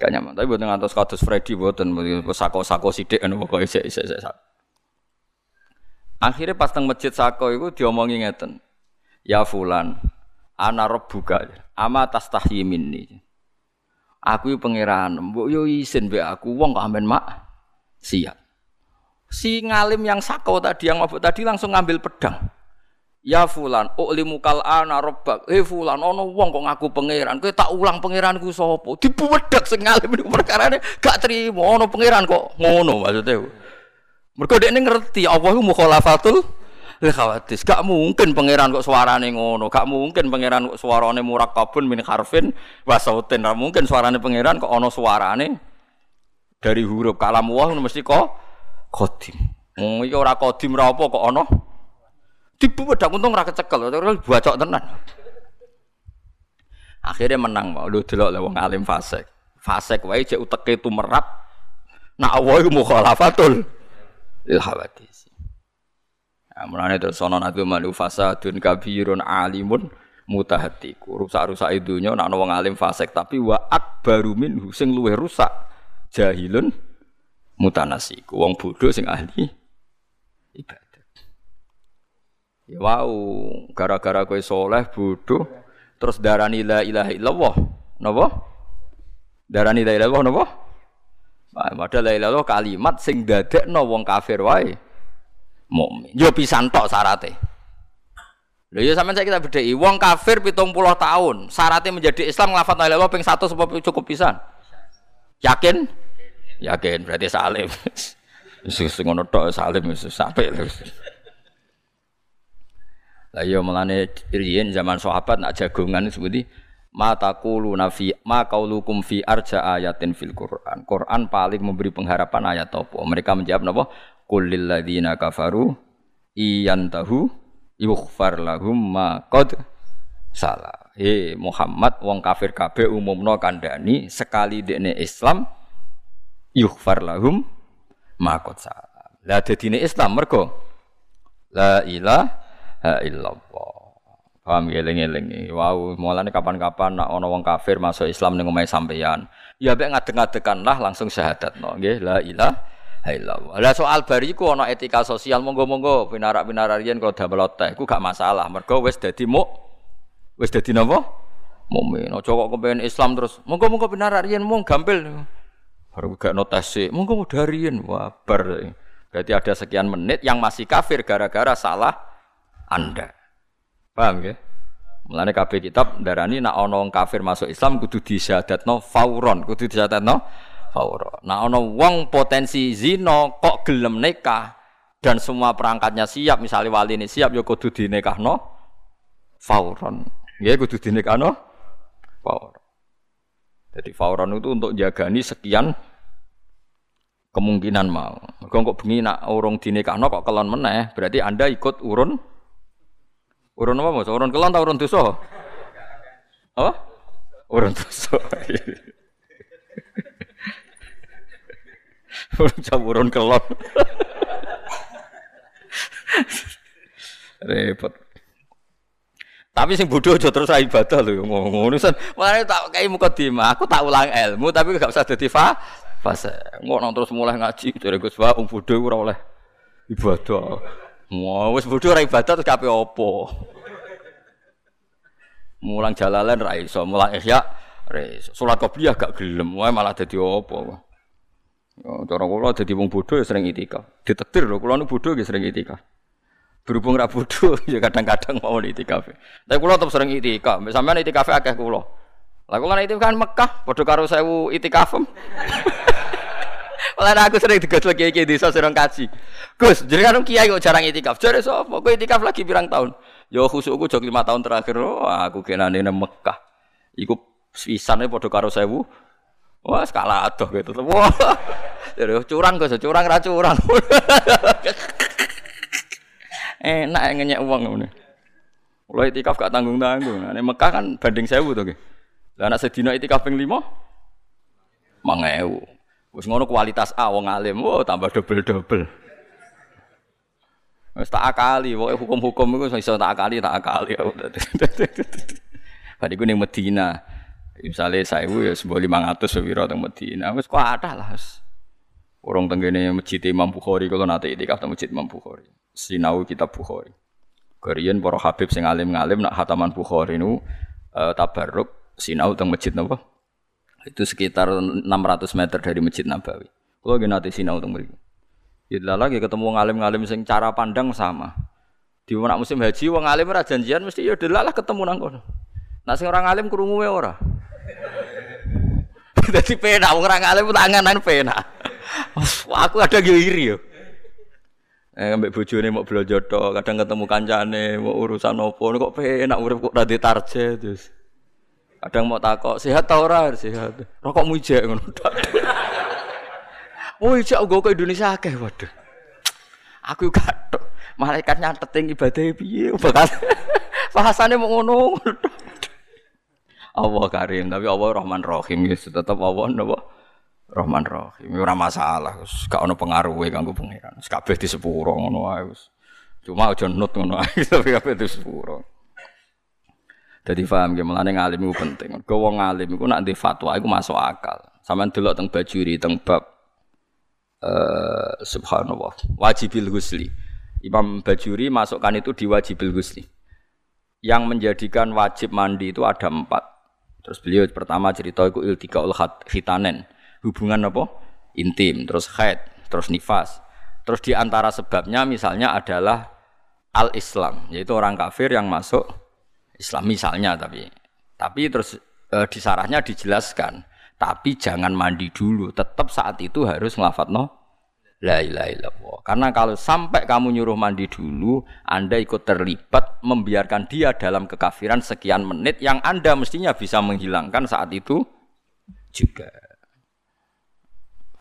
Gak nyaman, tapi buatan ngantos kados Freddy buatan sako-sako sidik anu pokoke isek isek isek. Akhirnya pas teng masjid sako itu diomongi ngeten. Ya fulan, ana rabbuka, ama tastahyi minni. Aku pangeran, mbok yo isin mbek aku wong kok amen mak siap si ngalim yang sakau tadi yang mabuk tadi langsung ngambil pedang. Ya fulan, ulimu kal ana robbak. Eh fulan, ono wong kok ngaku pangeran. Kowe tak ulang pangeranku sapa? Dibuwedak sing ngalim niku perkarane gak trimo ono pangeran kok ngono maksudnya. Mergo dekne ngerti Allah mukhalafatul lil khawatis. Gak mungkin pangeran kok suarane ngono. Gak mungkin pangeran kok suarane murakkabun min harfin wa sautin. Gak mungkin suarane pangeran kok ono suarane dari huruf kalam Allah mesti kok kodim. Wong iki ora kodim ora apa kok ana. Dibuwedak untung ora kecekel, bacok tenan. Akhirnya menang mau lu delok wong alim fasik. Fasik wae cek uteke merap. Nak Allah mukhalafatul lil. Nah, mulane terus ana nabi malu fasadun kabirun alimun mutahatiku. Rusak-rusak idunya nak wong alim fasik tapi wa akbaru minhu sing luwih rusak jahilun mutanasiku. Wong bodoh sing ahli ibadah. Ya wow gara-gara kowe soleh bodoh terus darani la ilaha illallah napa? Darani la ilaha illallah napa? Padahal la ilaha kalimat sing dadekno wong kafir wae mukmin yo pisan tok syarate Lho ya sampean saya kita bedheki wong kafir 70 tahun syaratnya menjadi Islam nglafat la ilaha ping 1 sebab cukup pisan yakin Yakin berarti salim. Wis ngono tok salim wis sampai lho. Lah iya melane riyen zaman sahabat nak jagongan seperti mata kulu nafi ma kaulukum fi arja ayatin fil Quran. Quran paling memberi pengharapan ayat apa? Mereka menjawab napa? Qul lil ladzina kafaru iyantahu yughfar lahum ma qad salah. He Muhammad wong kafir kabeh umumno kandhani sekali dekne Islam yughfar lahum makot salah. Lah dadine Islam mergo la ilaha illallah. Paham ya eling-eling. Wow, mulane kapan-kapan nak ana wong kafir masuk Islam ning omahe sampeyan, ya mek ngadeg-ngadegan lah langsung syahadat no. Nggih, la ilaha illallah. Lah soal bariku ana etika sosial monggo-monggo pinarak-pinarak riyen kalau damel teh iku gak masalah. Mergo wis dadi muk wis dadi napa? mukmin. Aja kok Islam terus. Monggo-monggo benar riyen mung gampil. Baru gak notasi. Monggo udah riyen wah. Berarti ada sekian menit yang masih kafir gara-gara salah Anda. Paham ya? Mulane kabeh kitab darani nak ana kafir masuk Islam kudu disyahadatno fauron, kudu disyahadatno fauron. Nak ana wong potensi zina kok gelem nikah dan semua perangkatnya siap, misalnya wali ini siap ya kudu dinikahno fauron. Ya kudu dinikahno fauron. Jadi fauron itu untuk jagani sekian kemungkinan mau. Mergo kok bengi nak urung dinikahno kok kelon meneh, berarti Anda ikut urun Urun apa mas? Urun kelon atau urun dosa? Apa? Urun dosa. urun jam urun kelon. Repot. Tapi sing bodoh aja terus ibadah lho ngono sen. Mane tak kei muka dima, aku tak ulang ilmu tapi gak usah dadi fa fase. Ngono terus mulai ngaji dari Gus Wah wong bodoh ora oleh ibadah. Wah, wis bodho ora ibadah terus kape opo? Mulang jalalan ra iso, mulang ihya ra iso. Salat qobliyah gak gelem, wae malah dadi opo. Ya, cara kula dadi wong bodho ya sering itikaf. Ditektir lho, kula nu bodho ya sering itikaf. Berhubung ra bodho ya kadang-kadang mau itikaf. Tapi kula tetep sering itikaf. Sampeyan itikaf akeh kula. Lah kula itikaf kan Mekah, padha karo 1000 itikaf. Malah aku sering digotlek kiai desa sering kaji. Gus, jadi kan kiai kok jarang itikaf. Jare sapa? Kowe itikaf lagi pirang tahun? Yo khusukku jog 5 tahun terakhir. Oh, aku kenane nang Mekah. Iku sisane padha karo 1000. Wah, skala adoh gitu. Wah. Jadi curang Gus, curang ra curang. Enak ngenyek uang ngene. Mulai itikaf gak tanggung-tanggung. Nah, Mekah kan banding 1000 to, Lah anak sedina itikaf ping 5 mangewu. Wis ngono kualitas A wong alim, oh tambah double-double. Wis tak akali, pokoke hukum-hukum iku iso tak akali, tak akali. Pada iku ning Medina. Misalnya saya ya sebuah lima ratus sepiro teng Medina, wis kok ada lah. Orang tenggene masjid Imam Bukhari kalau nanti itikaf teng masjid Imam Bukhari. Sinau kitab Bukhari. Kerian para habib sing alim-alim nak hataman Bukhari nu uh, tabarruk sinau teng masjid napa? Itu sekitar 600 meter dari Masjid Nabawi. Kalau gini nanti sinau teng mriku. Ya lagi ketemu ngalim-ngalim sing cara pandang sama. Di mana musim haji wong alim ora janjian mesti ya delalah ketemu nang kono. Nah sing orang alim krungu ora. Dadi pena orang alim tanganan pena. Aku ada iri yo. Eh ambek bojone mau belanja tok, kadang ketemu kancane, mau urusan opo kok penak urip kok ra target terus. Kadang mau takok, sehat tau ora? Sehat. Rokok ijek ngono. Oh ijek gue ke Indonesia akeh waduh. Aku gak Malaikat nyatet ing ibadah piye bakal mau ngono. Allah Karim, tapi Allah Rahman Rahim ya tetap Allah napa? Rahman Rahim. Ora masalah, gak ono pengaruhe kanggo pangeran. Kabeh di sepuro ngono wae Cuma aja nut ngono ae, tapi kabeh di sepuro. Jadi paham ya, melane ngalim itu penting. Kau wong ngalim itu nak di fatwa itu masuk akal. Sama delok teng bajuri teng bab uh, subhanallah wajibil husli. Imam Bajuri masukkan itu di wajibil husli. Yang menjadikan wajib mandi itu ada empat. Terus beliau pertama cerita itu ul hitanen. Hubungan apa? Intim, terus haid, terus nifas. Terus di antara sebabnya misalnya adalah al-Islam, yaitu orang kafir yang masuk Islam misalnya tapi tapi terus e, di sarahnya dijelaskan tapi jangan mandi dulu tetap saat itu harus no la ilaha illallah. Karena kalau sampai kamu nyuruh mandi dulu anda ikut terlibat membiarkan dia dalam kekafiran sekian menit yang anda mestinya bisa menghilangkan saat itu juga.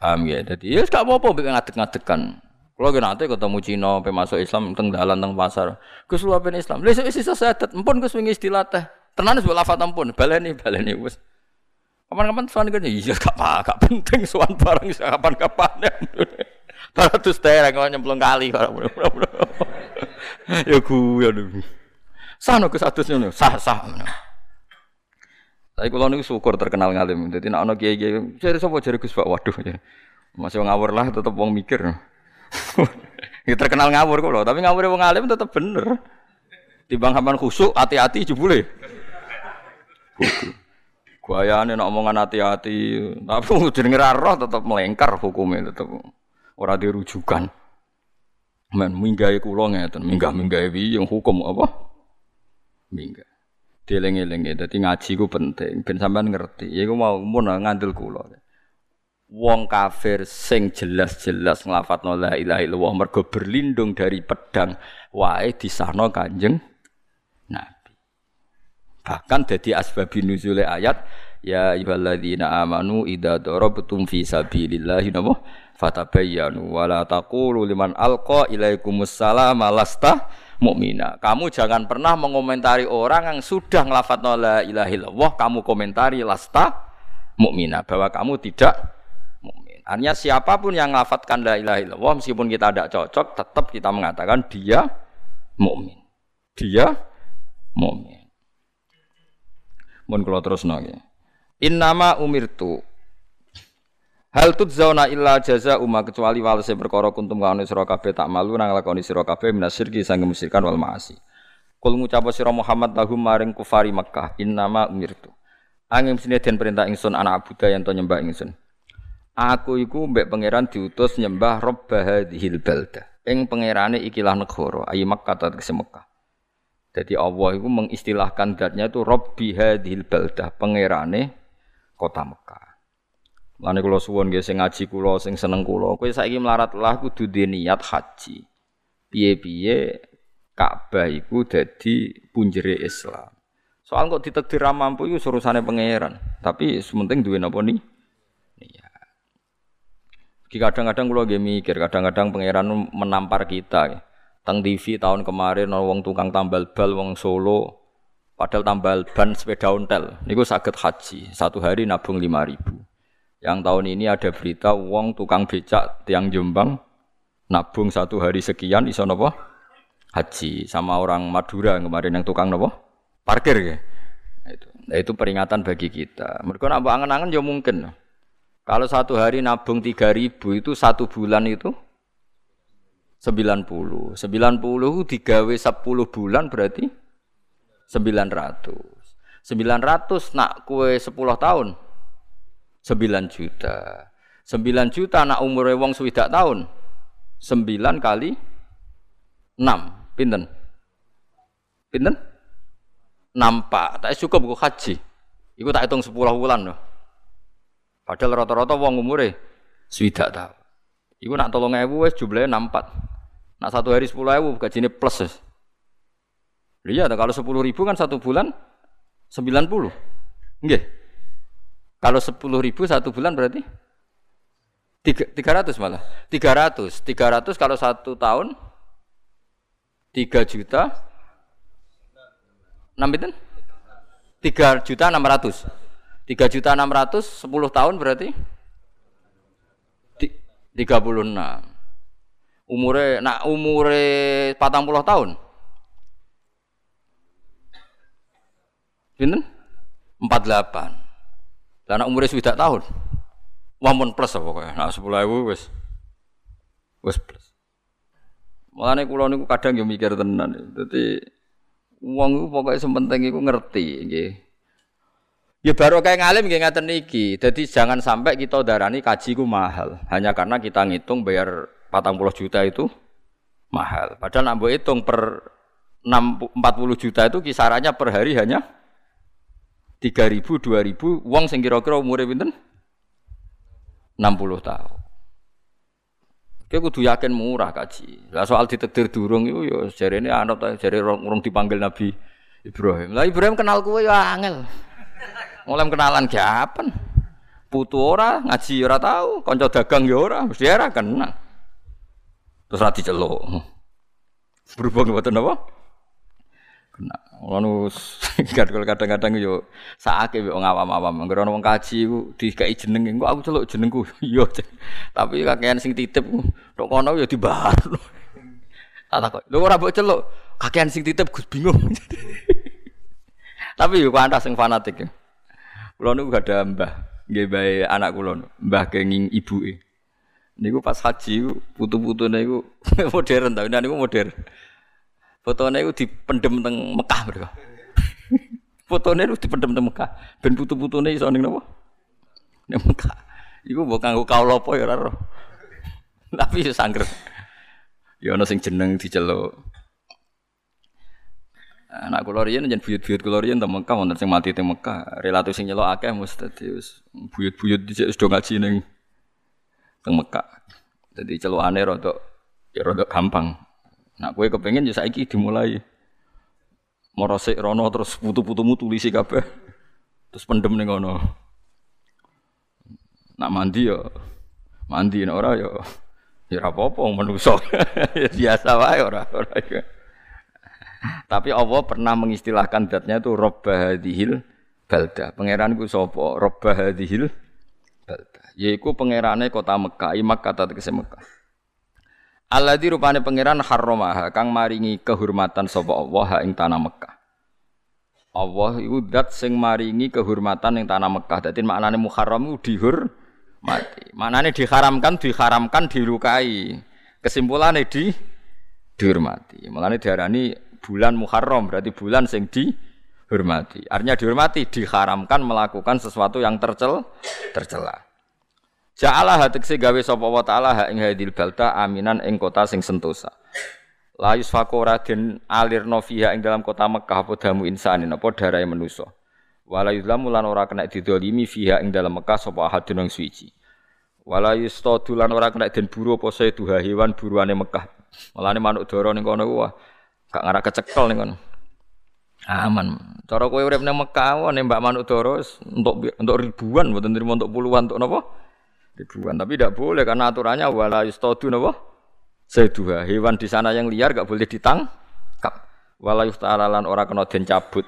Paham ya? Jadi ya gak apa-apa ngadek-ngadekan kalau nanti ketemu Cina, masuk Islam, teng dalan, teng pasar, Gus luapin Islam. Lalu isi sesadat, empun Gus wingi istilah teh. Tenan wis lafat empun, baleni, baleni wis. Kapan-kapan suan kan iya gak apa, gak penting suan barang kapan-kapan. Baratus tereng kau nyemplung kali Ya gue aduh. Sah no kesatusnya sah sah. Tapi kalau nih syukur terkenal ngalim. Jadi nak ono jadi sopo jadi gus pak waduh. Masih ngawur lah, tetap wong mikir. ya terkenal ngawur kok loh, tapi ngawur wong alim tetap bener. Timbang sampean khusuk, hati-hati jebule. bodoh. Guayane nek omongan hati-hati, tapi jenenge ra roh tetep melengkar hukumnya tetep ora dirujukan. Men minggahe kula ngeten, minggah-minggahe yang hukum apa? Minggah. Dieling-elinge dadi ngaji ku penting ben sampean ngerti. Ya iku mau mun ngandel kula. Wong kafir sing jelas-jelas nglafadzno la ilaha illallah mergo berlindung dari pedang wae disahno Kanjeng. Bahkan dadi asbabi nuzule ayat ya ayyuhalladzina amanu idza darabtum fi sabilillahi napa fatabayyanu wala taqulu liman alqa ilaikumus salama mukmina. Kamu jangan pernah mengomentari orang yang sudah ngelafadzna la ilaha illallah kamu komentari lasta mukmina bahwa kamu tidak mukmin. Artinya siapa pun yang ngelafadzkan la ilaha illallah meskipun kita tidak cocok tetap kita mengatakan dia mukmin. Dia mukmin. Mun kula terus nggih. Innama umirtu Hal zauna illa jaza umma kecuali walese perkara kuntum kaone sira kabeh tak malu nang lakoni sira kabeh minasirki sang musyrikan wal maasi. Kul ngucap sira Muhammad lahum maring kufari Makkah innama umirtu. Angin sini den perintah ingsun anak abuda yang to nyembah ingsun. Aku iku mbek pangeran diutus nyembah Rabb hadhil balda. Ing pangerane ikilah negara, ayi Makkah ta Mekah. Jadi Allah itu mengistilahkan zatnya itu Rabbi hadhil balda, pangerane kota Mekah. Lane kula suwun nggih sing ngaji kula sing seneng kula, kowe saiki melarat lah kudu duwe niat haji. Piye-piye Ka'bah iku dadi punjere Islam. Soal kok ditakdir mampu iku urusane pangeran, tapi sementing duwe napa nih? Iya. Kadang-kadang kula mikir, kadang-kadang pangeran menampar kita. Ya. Teng TV tahun kemarin wong tukang tambal bal wong Solo padahal tambal ban sepeda ontel niku sakit haji satu hari nabung lima ribu yang tahun ini ada berita wong tukang becak tiang Jombang nabung satu hari sekian iso nopo haji sama orang Madura kemarin yang tukang nopo parkir ya. Itu. Nah, itu peringatan bagi kita. Mereka nak angen-angen ya mungkin. Kalau satu hari nabung tiga ribu itu satu bulan itu 90. 90 digawe 10 bulan berarti 900. 900 nak kue 10 tahun 9 juta. 9 juta anak umur wong swidak tahun. 9 kali 6. Pinten? Pinten? Nampak. Tak cukup kok haji. Iku tak hitung 10 bulan loh. Padahal rata-rata wong umure swidak tahun. Iku nak tolong ewu wes jumlahnya nampak. Nak satu hari sepuluh ewu gajine plus. Iya, kalau sepuluh ribu kan satu bulan sembilan puluh. Enggak. Kalau sepuluh ribu satu bulan berarti tiga ratus malah. Tiga ratus. Tiga ratus kalau satu tahun tiga juta enam itu? Tiga juta enam ratus. Tiga juta enam ratus sepuluh tahun berarti tiga puluh enam. Umure nak umure patang puluh tahun. Pinten? delapan. Lah umurnya sudah tahun. Wamun plus apa pokoknya. Nah, 10.000 wis wis plus. Mulane kula niku kadang yo mikir tenan. Dadi wong iku pokoke iku ngerti nggih. Ya baru kayak ngalim nggih ngaten niki. Jadi jangan sampai kita darani kaji ku mahal hanya karena kita ngitung bayar 40 juta itu mahal. Padahal nambah hitung per 40 juta itu kisarannya per hari hanya tiga ribu, dua ribu, uang sing kira-kira umurnya pinten? 60 tahun. Kita kudu yakin murah kaji. Lah soal ditekdir durung ya ini anak jari orang, orang dipanggil Nabi Ibrahim. Lah Ibrahim kenal kue ya angel. Mulai kenalan kapan? Putu ora, ngaji ora tahu, konco dagang ya ora, mesti ora kenal. Terus ra diceluk. Berhubung mboten apa? Kena. Ngono kadang-kadang yo sakake wong awam-awam. Anggere ana wong kaji ku dikai jeneng engko aku celuk jenengku. Iya. Tapi kakean sing titip tok kono yo dibar. Tak takok. Lho ora mbok celuk. Kakean sing titip Gus bingung. Tapi yo kanthas sing fanatik. Kula niku gak ada mbah. Nggih bae anak kula, mbah kenging ibuke. Niku pas haji putu-putune niku modern ta, niku modern. Fotone itu dipendem teng Mekah mereka. Fotone itu dipendem teng Mekah. Ben putu-putune iso ning napa? Ning Mekah. Iku mbok kanggo kaula apa ya ora. Tapi yo sangger. Ya ana sing jeneng diceluk. Anak kula riyen jen buyut-buyut kula riyen teng Mekah wonten sing mati teng Mekah. Relatif sing nyelok akeh mesti dadi buyut-buyut dhisik wis do ngaji ning teng Mekah. Dadi celukane rada ya rada gampang. Nak kowe kepengin ya saiki dimulai. Morosik rono terus putu-putumu tulisi kabeh. Terus pendem ning ngono. Nak mandi ya mandi nek ora ya ya ora apa-apa menungso. Biasa wae ora ora. Tapi Allah pernah mengistilahkan zatnya itu Rabbah hadhil balda. Pangeran ku sapa? Rabbah balda. Yaiku pangerane kota Mekah, imak kata tegese Mekah. Alladzi rupane pangeran harramaha kang maringi kehormatan sapa Allah ing tanah Mekah. Allah iku zat sing maringi kehormatan ing tanah Mekah. Dadi maknane muharram iku dihormati. Maknane diharamkan, diharamkan dilukai. Kesimpulannya di dihormati. Maknane diarani bulan Muharram berarti bulan sing dihormati. Artinya dihormati diharamkan melakukan sesuatu yang tercel tercela. Ja'ala hatekse gawe sapa wa ta'ala ha ing hadil balta aminan ing kota sing sentosa. La yusfaku ora den alirno fiha ing dalam kota Mekah apa damu insanin apa darahe manusa. Wala yuzlamu lan ora kena didolimi fiha ing dalam Mekah sapa ahadun ing suci. Wala yustadu lan ora kena den buru apa duha hewan buruane Mekah. Malane manuk dara ning kono wah gak ngara kecekel ning kono. Aman. Cara kowe urip ning Mekah nembak manuk dara untuk untuk ribuan mboten trimo untuk puluhan untuk napa? Ribuan. Tapi tidak boleh karena aturannya wala yustadu napa? Seduha. Hewan di sana yang liar gak boleh ditangkap. Wala yusta'ala ora kena den cabut.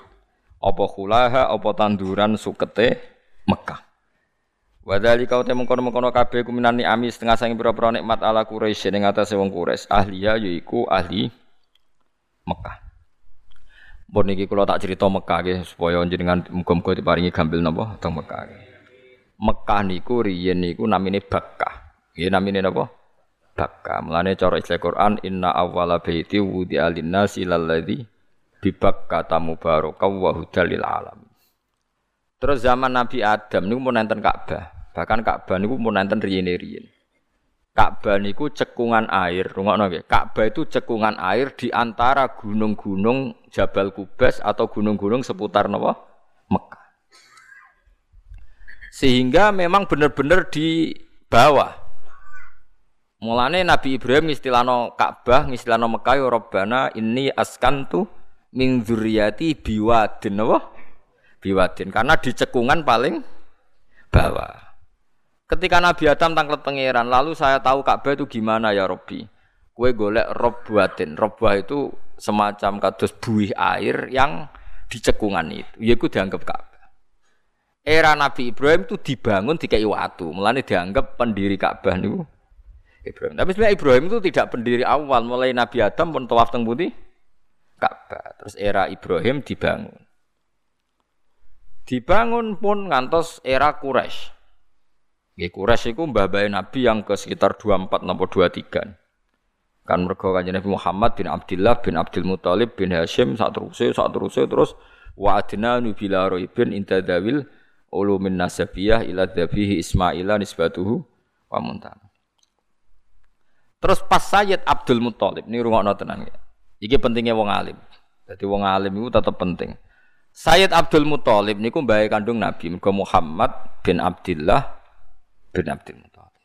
Apa khulaha apa tanduran sukete Mekah. Wadali kau temu kono kono kabeh kuminan ni amis setengah sangi pira-pira nikmat ala Quraisy ning atase wong Quraisy. Ahliya yaiku ahli Mekah. Bon niki kula tak cerita Mekah nggih supaya jenengan muga-muga diparingi gambil napa teng Mekah. Mekah niku riyen niku namine Bakkah. Nggih namine napa? Bakkah. Mulane cara istilah Quran inna awwala baiti wudi alinnasi lalladzi bi Bakkah mubarakah wa hudal lil alam. Terus zaman Nabi Adam niku mun nenten Ka'bah. Bahkan Ka'bah niku mun nenten riyen-riyen. Ka'bah niku cekungan air, rungokno nggih. Ka'bah itu cekungan air di antara gunung-gunung Jabal Kubas atau gunung-gunung seputar napa? Mekah. Sehingga memang benar-benar di bawah. Mulane Nabi Ibrahim istilahno Ka'bah, istilahno Mekah ya ini askantu min biwadin apa? Biwadin karena di cekungan paling bawah. Ketika Nabi Adam tanglet pangeran, lalu saya tahu Ka'bah itu gimana ya Robbi. Kue golek robbatin. Robbah itu semacam kados buih air yang di cekungan itu. Ya itu dianggap Ka'bah era Nabi Ibrahim itu dibangun di watu. Mulane dianggap pendiri Ka'bah niku Ibrahim. Tapi sebenarnya Ibrahim itu tidak pendiri awal. Mulai Nabi Adam pun tawaf teng putih Ka'bah. Terus era Ibrahim dibangun. Dibangun pun ngantos era Quraisy. Nggih Quraisy iku mbah Nabi yang ke sekitar 24 napa 23. Kan mergo kanjeng Nabi Muhammad bin Abdullah bin Abdul Muthalib bin Hashim sak teruse sak teruse terus wa adna nubila roibin intadawil ulumin nasabiyah ila dhabihi Ismaila nisbatuhu wa muntan. Terus pas Sayyid Abdul Muthalib ini rungokno tenan ya. Iki pentingnya wong alim. Jadi wong alim itu tetap penting. Sayyid Abdul Muthalib niku mbahe kandung Nabi Muhammad bin Abdullah bin Abdul Muthalib.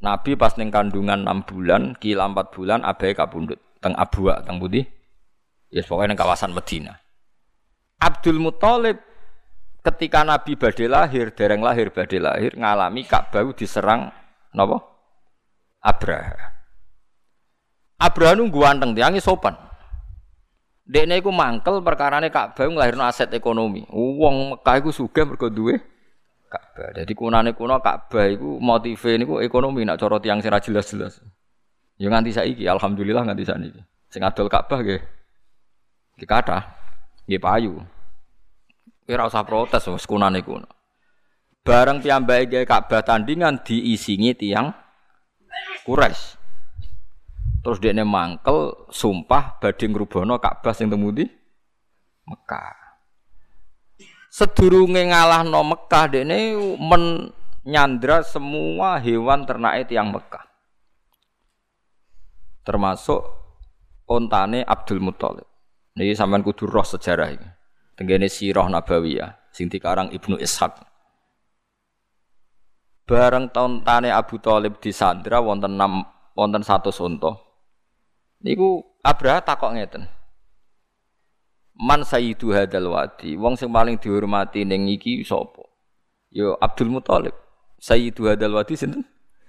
Nabi pas ning kandungan 6 bulan, kila 4 bulan abahe kapundhut teng Abwa teng Budi. Ya yes, pokoknya kawasan Medina. Abdul Muthalib ketika Nabi badhe lahir, dereng lahir badhe lahir ngalami Ka'bah diserang napa? Abraha. Abraha nunggu anteng tiange sopan. Dekne iku mangkel perkarane Ka'bah nglahirno aset ekonomi. Wong Mekah iku sugih mergo duwe Ka'bah. Dadi kunane kuno Ka'bah iku motive niku ekonomi nak cara tiang sing jelas-jelas. Ya nganti saiki alhamdulillah nganti saniki. Sing adol Ka'bah nggih. Kathah. Nggih payu. Kira usah protes wis kunane kuno. Bareng piyambake gawe Ka'bah tandingan diisingi tiang Quraisy. Terus dia mangkel sumpah badhe ngrubono Ka'bah sing temudi Mekah. sedurunge ngalahno Mekah dene menyandra semua hewan ternak yang Mekah. Termasuk ontane Abdul Muthalib. Niki sampean kudu roh sejarah iki. Tenggene sirah nabawiyah sing dikarang Ibnu Ishaq. Bareng tane Abu Thalib disandra wonten enam wonten satu sonto. Niku Abraha takok ngeten. Man sayyidu hadal wadi, wong sing paling dihormati ning iki sapa? Yo Abdul Muthalib. Sayyidu hadal wadi sinten?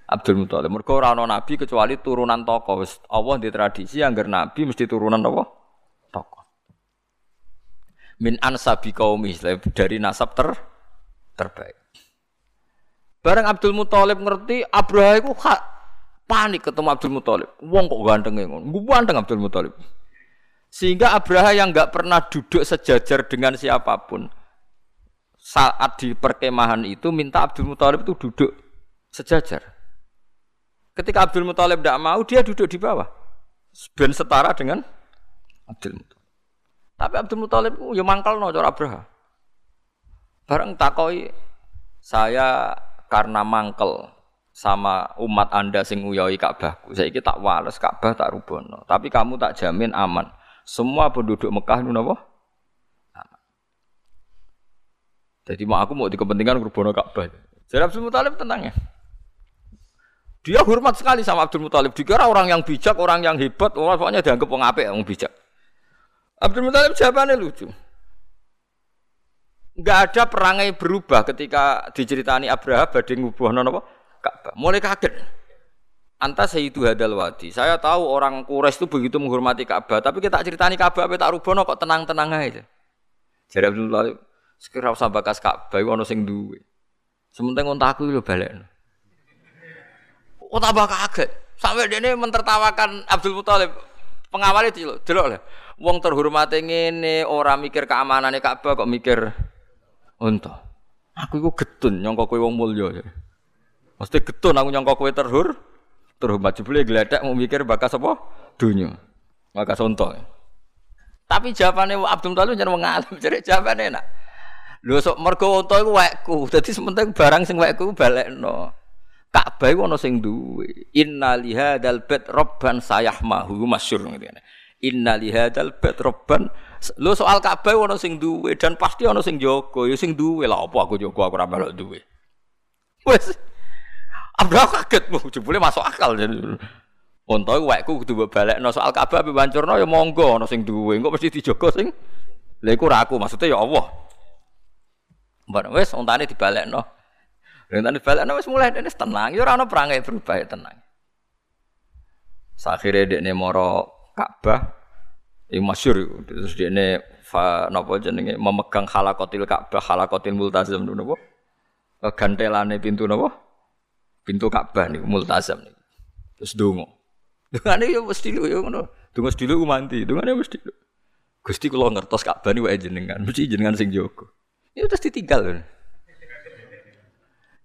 Abdul Muthalib. Mergo ora ana nabi kecuali turunan tokoh. Wis Allah di tradisi anggar nabi mesti turunan apa? Tokoh. Min ansabi qaumi dari nasab ter terbaik. Bareng Abdul Muthalib ngerti Abraha iku panik ketemu Abdul Muthalib. Wong kok gantenge ngono. Ganteng Abdul Muthalib. Sehingga Abraha yang nggak pernah duduk sejajar dengan siapa pun saat di perkemahan itu minta Abdul Muthalib itu duduk sejajar. Ketika Abdul Muthalib tidak mau, dia duduk di bawah. Ben setara dengan Abdul Muthalib. Tapi Abdul Muthalib ya mangkal no cara Abraha. Bareng takoi saya karena mangkel sama umat anda sing nguyoi Ka'bahku. Saya tak wales Ka'bah tak rubono. Tapi kamu tak jamin aman. Semua penduduk Mekah itu apa? Aman. Jadi mau aku mau di kepentingan rubono Ka'bah. Jadi Abdul Muthalib tenang ya. Dia hormat sekali sama Abdul Muthalib. Dikira orang yang bijak, orang yang hebat, orang pokoknya dianggap wong apik, wong bijak. Abdul Muthalib jawabannya lucu. Enggak ada perangai berubah ketika diceritani Abraha badhe ngubuhno napa? Ka'bah. Mulai kaget. Anta Sayyidu Hadal Wadi. Saya tahu orang Quraisy itu begitu menghormati Ka'bah, tapi kita ceritani Ka'bah apa tak rubono kok tenang-tenang aja. Jadi Abdul Muthalib, sekira usah bakas Ka'bah ono sing duwe. Sementing untaku lho balekno. Oh tambah kaget. Sampai dia ini mentertawakan Abdul Muthalib. Pengawal itu delok lah. Wong terhormat ngene orang mikir keamanan Ka'bah kok mikir unta. Aku iku getun nyangka kowe wong mulya. Mesti getun aku nyangka kowe terhur terhormat jebule gledek mau mikir bakas apa? Dunya. Bakas unta. Tapi jawabannya Abdul Muthalib jangan mengalim, jadi jawabannya enak. Lho sok mergo unta iku wekku. Dadi sementing barang sing wekku balekno. Ka'bah iku ana sing duwe. Inna lihadzal bait robban sayahmahu masyhur ngene. Inna lihadzal bait robban Lo soal Ka'bah ana sing duwe dan pasti ana sing jaga. Ya sing duwe lah apa aku jaga aku ora melok duwe. Wes. Abra kaget bu, jebule masuk akal jadi. Unta wekku kudu balekno soal Ka'bah ape wancurno ya monggo ana sing duwe. Engko mesti dijaga sing Lha iku ora aku, maksudnya ya Allah. Mbak wes untane dibalekno. Rentane balekno wis mulai dene tenang, ya ora ana perangai berubah ya tenang. Sakhire dekne moro Ka'bah iki masyhur terus dekne fa napa jenenge memegang halakotil Ka'bah, halakotil multazam napa? Gantelane pintu napa? Pintu Ka'bah niku multazam niku. Terus donga. Dungane ya mesti lho ya ngono. Donga sedilo ku mandi, dungane mesti lho. Gusti kula ngertos Ka'bah niku jenengan, mesti jenengan sing jaga. Ya terus ditinggal lho.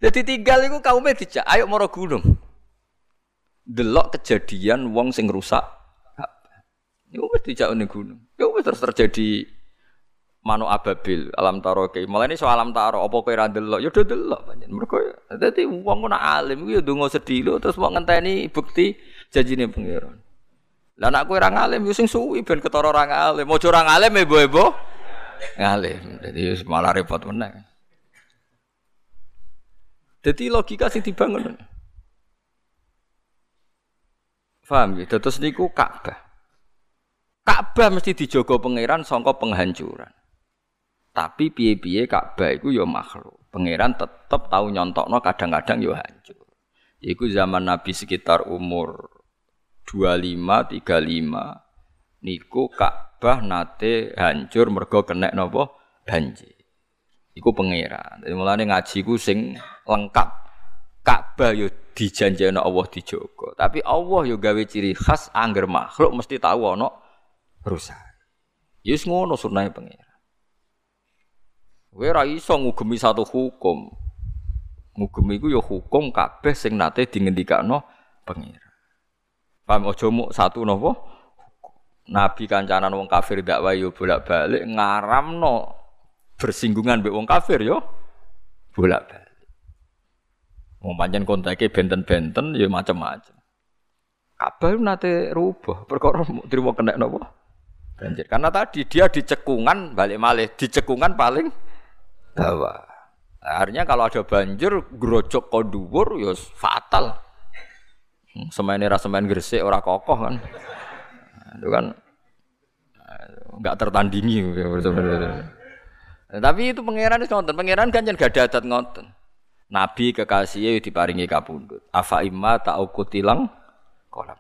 Jadi tinggal itu kaumnya dijak, ayo moro gunung. Delok kejadian wong sing rusak. Iku wis dijak ning gunung. Iku wis terus terjadi manu ababil alam taroke. Malah ini soal alam taro apa kowe ra delok? Ya do delok pancen. Mergo dadi wong nak alim iku ya ndonga sedilo terus mau ngenteni bukti janjine pangeran. Lah nek kowe ora ngalim yo ya sing suwi ben ketara ora ngalim. Mojo ora ngalim ebo-ebo ngalim. Dadi malah repot meneh. Jadi logika sing dibangun. Faham ya? Terus niku Ka'bah. Ka'bah mesti dijogo pangeran sangka penghancuran. Tapi piye-piye Ka'bah iku ya makhluk. Pangeran tetep tahu nyontokno kadang-kadang ya hancur. Iku zaman Nabi sekitar umur 25 35 niku Ka'bah nate hancur mergo kena napa banjir. Iku pangeran. Jadi mulane ngaji ku sing lengkap. Ka'bah yo dijanjeni Allah dijogo. Tapi Allah yo gawe ciri khas angger makhluk mesti tahu ana rusak. Yus ngono sunnahe pangeran. Kowe ora iso ngugemi satu hukum. Ngugemi iku yo hukum kabeh sing nate dingendikakno pangeran. Paham aja muk satu napa? Nabi kancanan wong kafir dakwah yo bolak-balik ngaramno bersinggungan mbek wong kafir yo bolak-balik. Wong pancen kontake benten-benten ya macam-macam. Ka'bah nate rubah perkara trimo kena napa? Banjir. Karena tadi dia di cekungan balik malih, di cekungan paling bawah. Akhirnya kalau ada banjir grojok kok dhuwur ya fatal. Hmm, semen gresik ora kokoh kan. Itu kan enggak tertandingi nah, tapi itu pangeran itu ngoten, pangeran kan gak ada adat ngoten. Nabi kekasihnya diparingi kapundut. Afa imma ta'ukutilang kolam.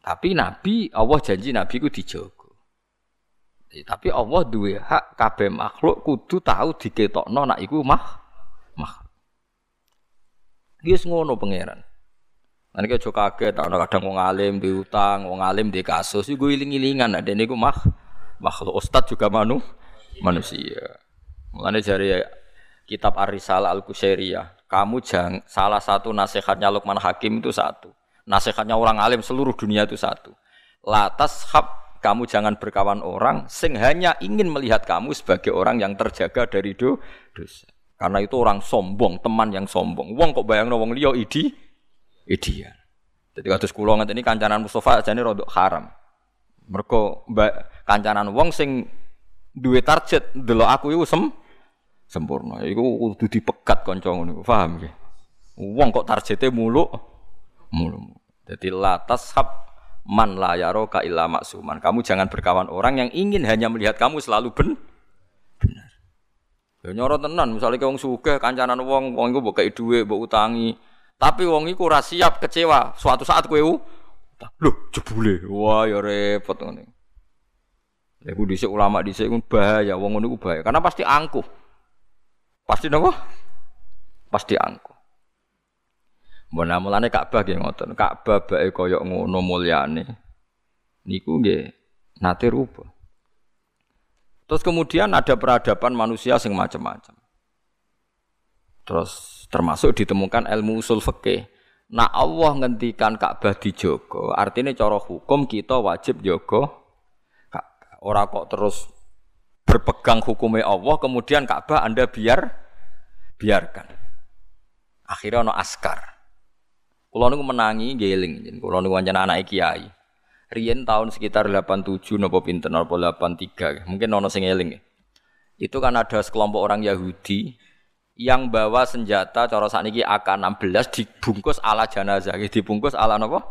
Tapi Nabi, Allah janji Nabi ku dijogo. Tapi Allah duwe hak kabeh makhluk kudu tahu diketokno nak iku mah mah. Wis ngono pangeran. Nanti kau kaget, tak kadang wong alim diutang, wong alim di kasus, iku iling-ilingan, ada niku mah makhluk ustad juga manu manusia. Mulane jari kitab Ar-Risalah Al-Qusairiyah, kamu jangan salah satu nasihatnya Luqman Hakim itu satu. Nasihatnya orang alim seluruh dunia itu satu. Latas hab kamu jangan berkawan orang sing hanya ingin melihat kamu sebagai orang yang terjaga dari do dosa. Karena itu orang sombong, teman yang sombong. Wong kok bayang wong liya idi ideal. Jadi kados kula ini kancanan Mustafa ini rodok haram. Mergo kancanan wong sing duwe target delok aku iku sem sempurna. Iku kudu dipegat kanca ngono. Paham nggih? Wong kok targete muluk muluk. Jadi latas hab man la ka illa maksuman. Kamu jangan berkawan orang yang ingin hanya melihat kamu selalu ben benar. Ya nyoro tenan, misalnya wong sugih kancanan wong, wong iku mbok kei dhuwit, mbok utangi. Tapi wong iku ora siap kecewa. Suatu saat kowe Loh, jebule. Wah, ya repot ngene. Ya ku dhisik ulama dhisik ku bahaya, wong ngono ku bahaya. Karena pasti angkuh. Pasti napa? Pasti angkuh. Mbok mulane Ka'bah nggih ngoten. Ka'bah bae kaya ngono mulyane. Niku nggih nate rupa. Terus kemudian ada peradaban manusia sing macam-macam. Terus termasuk ditemukan ilmu usul fikih. Nah Allah ngendikan Ka'bah dijogo, artinya cara hukum kita wajib jogo Ka'bah. Ora kok terus berpegang hukumnya Allah, kemudian Ka'bah Anda biar biarkan. Akhirnya ono askar. Kulo niku menangi geling, kulo niku pancen anak kiai. Riyen tahun sekitar 87 nopo pinten nopo 83, mungkin ono sing eling. Itu kan ada sekelompok orang Yahudi yang bawa senjata cara sakniki AK-16 dibungkus ala jenazah, dibungkus ala nopo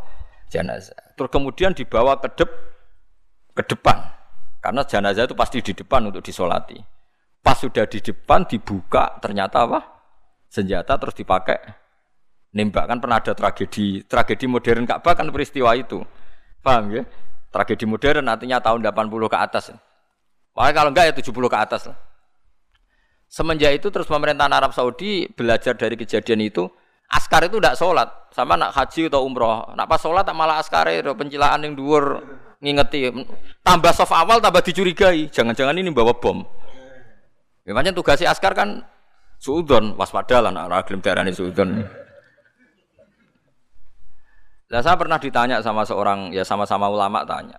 jenazah. Terus kemudian dibawa ke dep ke depan. Karena jenazah itu pasti di depan untuk disolati. Pas sudah di depan dibuka ternyata apa? Senjata terus dipakai nembak kan pernah ada tragedi tragedi modern Ka'bah kan peristiwa itu paham ya tragedi modern artinya tahun 80 ke atas Pokoknya kalau enggak ya 70 ke atas lah. Semenjak itu terus pemerintahan Arab Saudi belajar dari kejadian itu, askar itu tidak sholat, sama nak haji atau umroh. Nak pas sholat malah askar itu pencilaan yang dhuwur ngingeti. Tambah soft awal tambah dicurigai, jangan-jangan ini bawa bom. Ya, macam tugasnya askar kan suudon, waspada lah nak raglim darah ini suudon. Nah, saya pernah ditanya sama seorang ya sama-sama ulama tanya.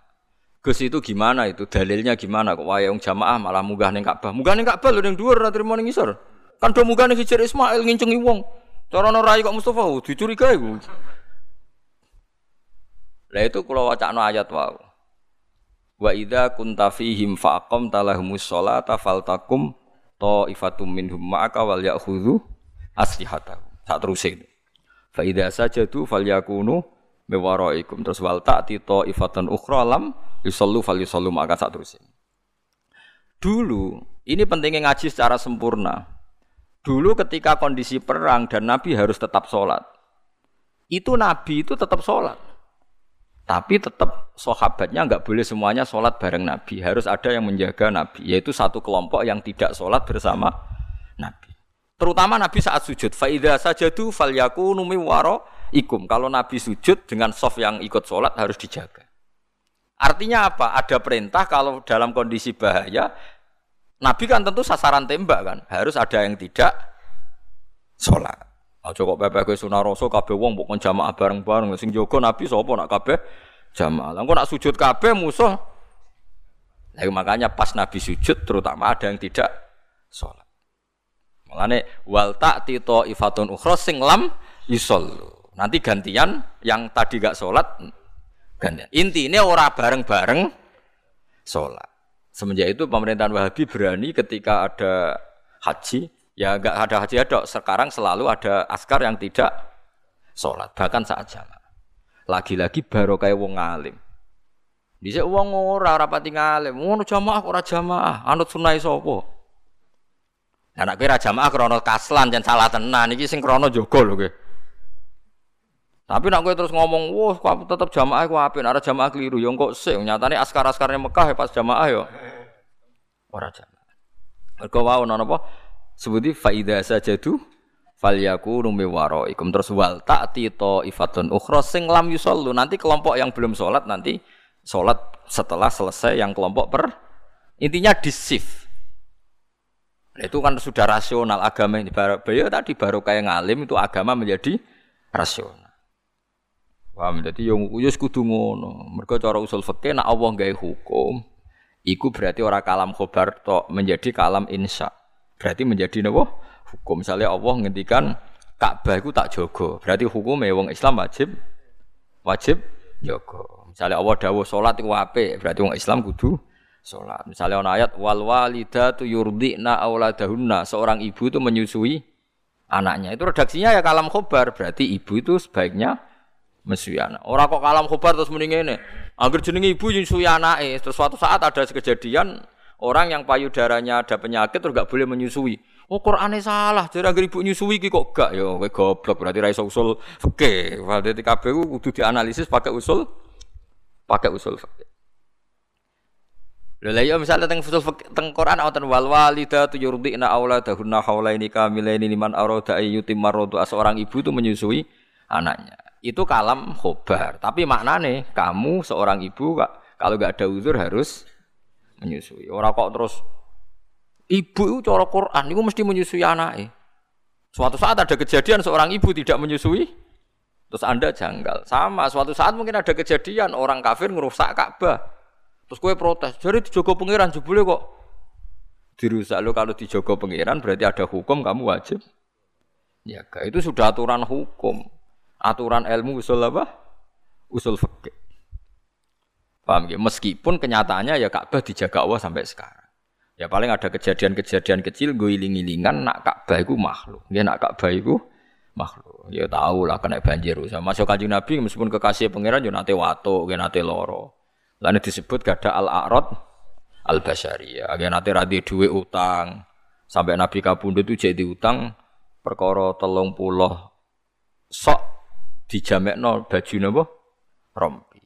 Gus itu gimana itu? Dalilnya gimana kok wayang jamaah malah munggah ning Ka'bah. Munggah ning Ka'bah lho ning dhuwur ora trimo ning ngisor. Kan do munggah ning Hijr Ismail ngincengi wong. Cara no rai kok Mustafa oh, dicurigai ku. Lah itu kula wacana ayat wau. Wa idza kunta fihim faqam talahumus sholata faltakum ta'ifatum minhum ma'aka wal ya'khudhu aslihatahum. Sak terusé. Fa idza sajadu falyakunu mewaraikum terus wal ta'ti ifatan ukhra lam yusallu fal yusallu maka sak. Dulu ini pentingnya ngaji secara sempurna. Dulu ketika kondisi perang dan Nabi harus tetap sholat, itu Nabi itu tetap sholat. Tapi tetap sahabatnya nggak boleh semuanya sholat bareng Nabi. Harus ada yang menjaga Nabi, yaitu satu kelompok yang tidak sholat bersama Nabi. Terutama Nabi saat sujud. Faidah sajadu fal yakunu waro ikum. Kalau Nabi sujud dengan soft yang ikut sholat harus dijaga. Artinya apa? Ada perintah kalau dalam kondisi bahaya, Nabi kan tentu sasaran tembak kan. Harus ada yang tidak sholat. Kok pepe kowe sunah rasul kabeh wong mbok jamaah bareng-bareng sing jaga Nabi sapa nak kabeh jamaah. Lah nak sujud kabeh musuh. Nah, makanya pas Nabi sujud terutama ada yang tidak salat. Mulane wal ta'ti ifatun ukhra sing lam yusollu. Nanti gantian yang tadi gak sholat gantian. Intinya ora bareng-bareng sholat. Semenjak itu pemerintahan Wahabi berani ketika ada haji, ya gak ada haji ada. Sekarang selalu ada askar yang tidak sholat, bahkan saat jamaah. Lagi-lagi baru kayak wong alim. Bisa wong ora rapati ngalim, ngono jamaah ora jamaah, anut sunai sopo. Anak kira jamaah krono kaslan dan salah tenan iki sing krono jogo lho kowe. Tapi nak kowe terus ngomong, "Wah, kok tetep jamaah ku apik, nek jamaah keliru." Ya kok sik, nyatane askar-askarnya Mekah ya pas jamaah ya ora jamaah. Mergo wau ana apa? Sebuti faida sajadu falyakunu mi waraikum terus wal ta'ti ifatun ukhra sing lam yusallu. Nanti kelompok yang belum sholat nanti sholat setelah selesai yang kelompok per intinya di shift itu kan sudah rasional agama ini. Beliau tadi baru kayak ngalim itu agama menjadi rasional. Paham? Jadi yang uyus kudu ngono. Mereka cara usul fikih nak Allah gawe hukum, iku berarti orang kalam khobar tok menjadi kalam insya. Berarti menjadi napa? Hukum. Misalnya Allah ngendikan Ka'bah itu tak jogo. Berarti hukum wong Islam wajib wajib jogo. Misalnya Allah dawuh salat iku apik, berarti wong Islam kudu sholat. Misalnya ono ayat wal walidatu yurdina auladahunna, seorang ibu itu menyusui anaknya. Itu redaksinya ya kalam khobar, berarti ibu itu sebaiknya menyusui anak. Orang kok kalam khobar terus mending ini. Agar jenenge ibu menyusui anaknya, terus suatu saat ada kejadian orang yang payudaranya ada penyakit terus gak boleh menyusui. Oh Qur'ane salah, jadi agar ibu nyusui iki kok gak ya kowe goblok berarti ra iso usul fikih. Berarti kabeh kudu dianalisis pakai usul pakai usul fikih. Lha ya misalnya teng fusul teng Quran wonten wal walidatu yurdina auladahunna haulaini kamilaini liman arada ayyutim maradu seorang ibu itu menyusui anaknya. Itu kalam khobar, tapi maknane kamu seorang ibu kalau gak ada uzur harus menyusui. Orang kok terus ibu itu cara Quran itu mesti menyusui anaknya. Suatu saat ada kejadian seorang ibu tidak menyusui, terus Anda janggal. Sama, suatu saat mungkin ada kejadian orang kafir ngerusak Ka'bah. Terus kue protes, jadi dijogo pangeran jebule kok dirusak lo kalau dijogo pangeran berarti ada hukum kamu wajib. Ya, itu sudah aturan hukum, aturan ilmu usul apa? Usul fikih. Paham ya? Meskipun kenyataannya ya Ka'bah dijaga Allah sampai sekarang. Ya paling ada kejadian-kejadian kecil gue iling-ilingan nak Ka'bah itu makhluk. Ya nak Ka'bah itu makhluk. Ya tahu lah kena banjir. Sama masuk kanjeng Nabi meskipun kekasih pangeran yo nate wato, ya nate loro. Lalu disebut gada al-a'rad al-basyariyah. Agar nanti radi duwe utang. Sampai Nabi kabundut itu jadi utang perkara telung puluh sok no baju napa rompi.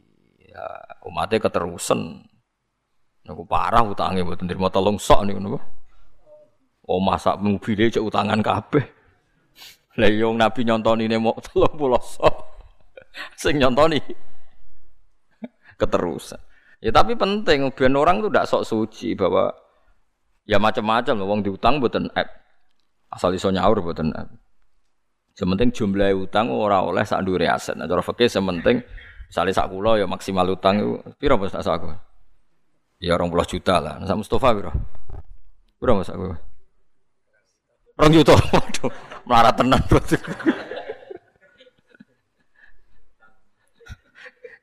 Ya, umatnya keterusan. Niku parah utangnya buat nerima telung sok nih napa. Oh masa mobilnya cek utangan kabeh. Lah yang Nabi nyontoni mau telung puluh sok. Sing nyontoni keterusan. Ya tapi penting biar orang tuh tidak sok suci bahwa ya macam-macam. Wong diutang app. Asal iso nyaur buatan app. Sementing jumlah utang ora oleh sak ndure aset. Nah, cara fikih sementing misalnya sak kula ya maksimal utang itu piro Mas sak aku? Ya 20 juta lah. Sak Mustofa piro? Piro Mas aku? Rong juta. Waduh, melarat tenan berarti.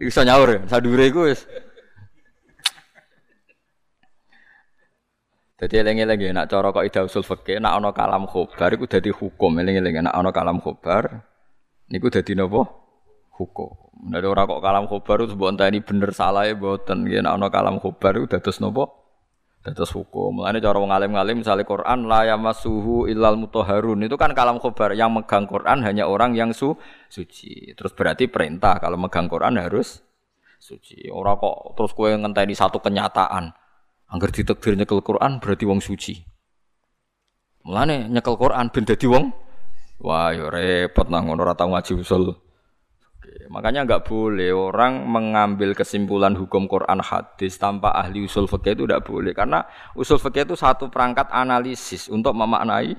Iso nyaur ya, sadure iku wis. Dadi eling-eling nak cara kok ida usul fikih nak ana kalam khobar iku dadi hukum eling-eling nak ana kalam khobar niku dadi napa? Hukum. Nek ora kok kalam khobar itu mbok enteni bener salah ya mboten nggih nak ana kalam khobar iku dados napa? Dados hukum. Mulane cara wong alim-alim misalnya Quran la yamassuhu illal mutahharun itu kan kalam khobar yang megang Quran hanya orang yang su suci. Terus berarti perintah kalau megang Quran harus suci. Ora kok terus kowe ngenteni satu kenyataan. Angger ditekdir nyekel Quran berarti wong suci. Mulane nyekel Quran ben dadi wong wah yo repot nang ngono ora tau ngaji usul. Makanya nggak boleh orang mengambil kesimpulan hukum Quran hadis tanpa ahli usul fikih itu tidak boleh karena usul fikih itu satu perangkat analisis untuk memaknai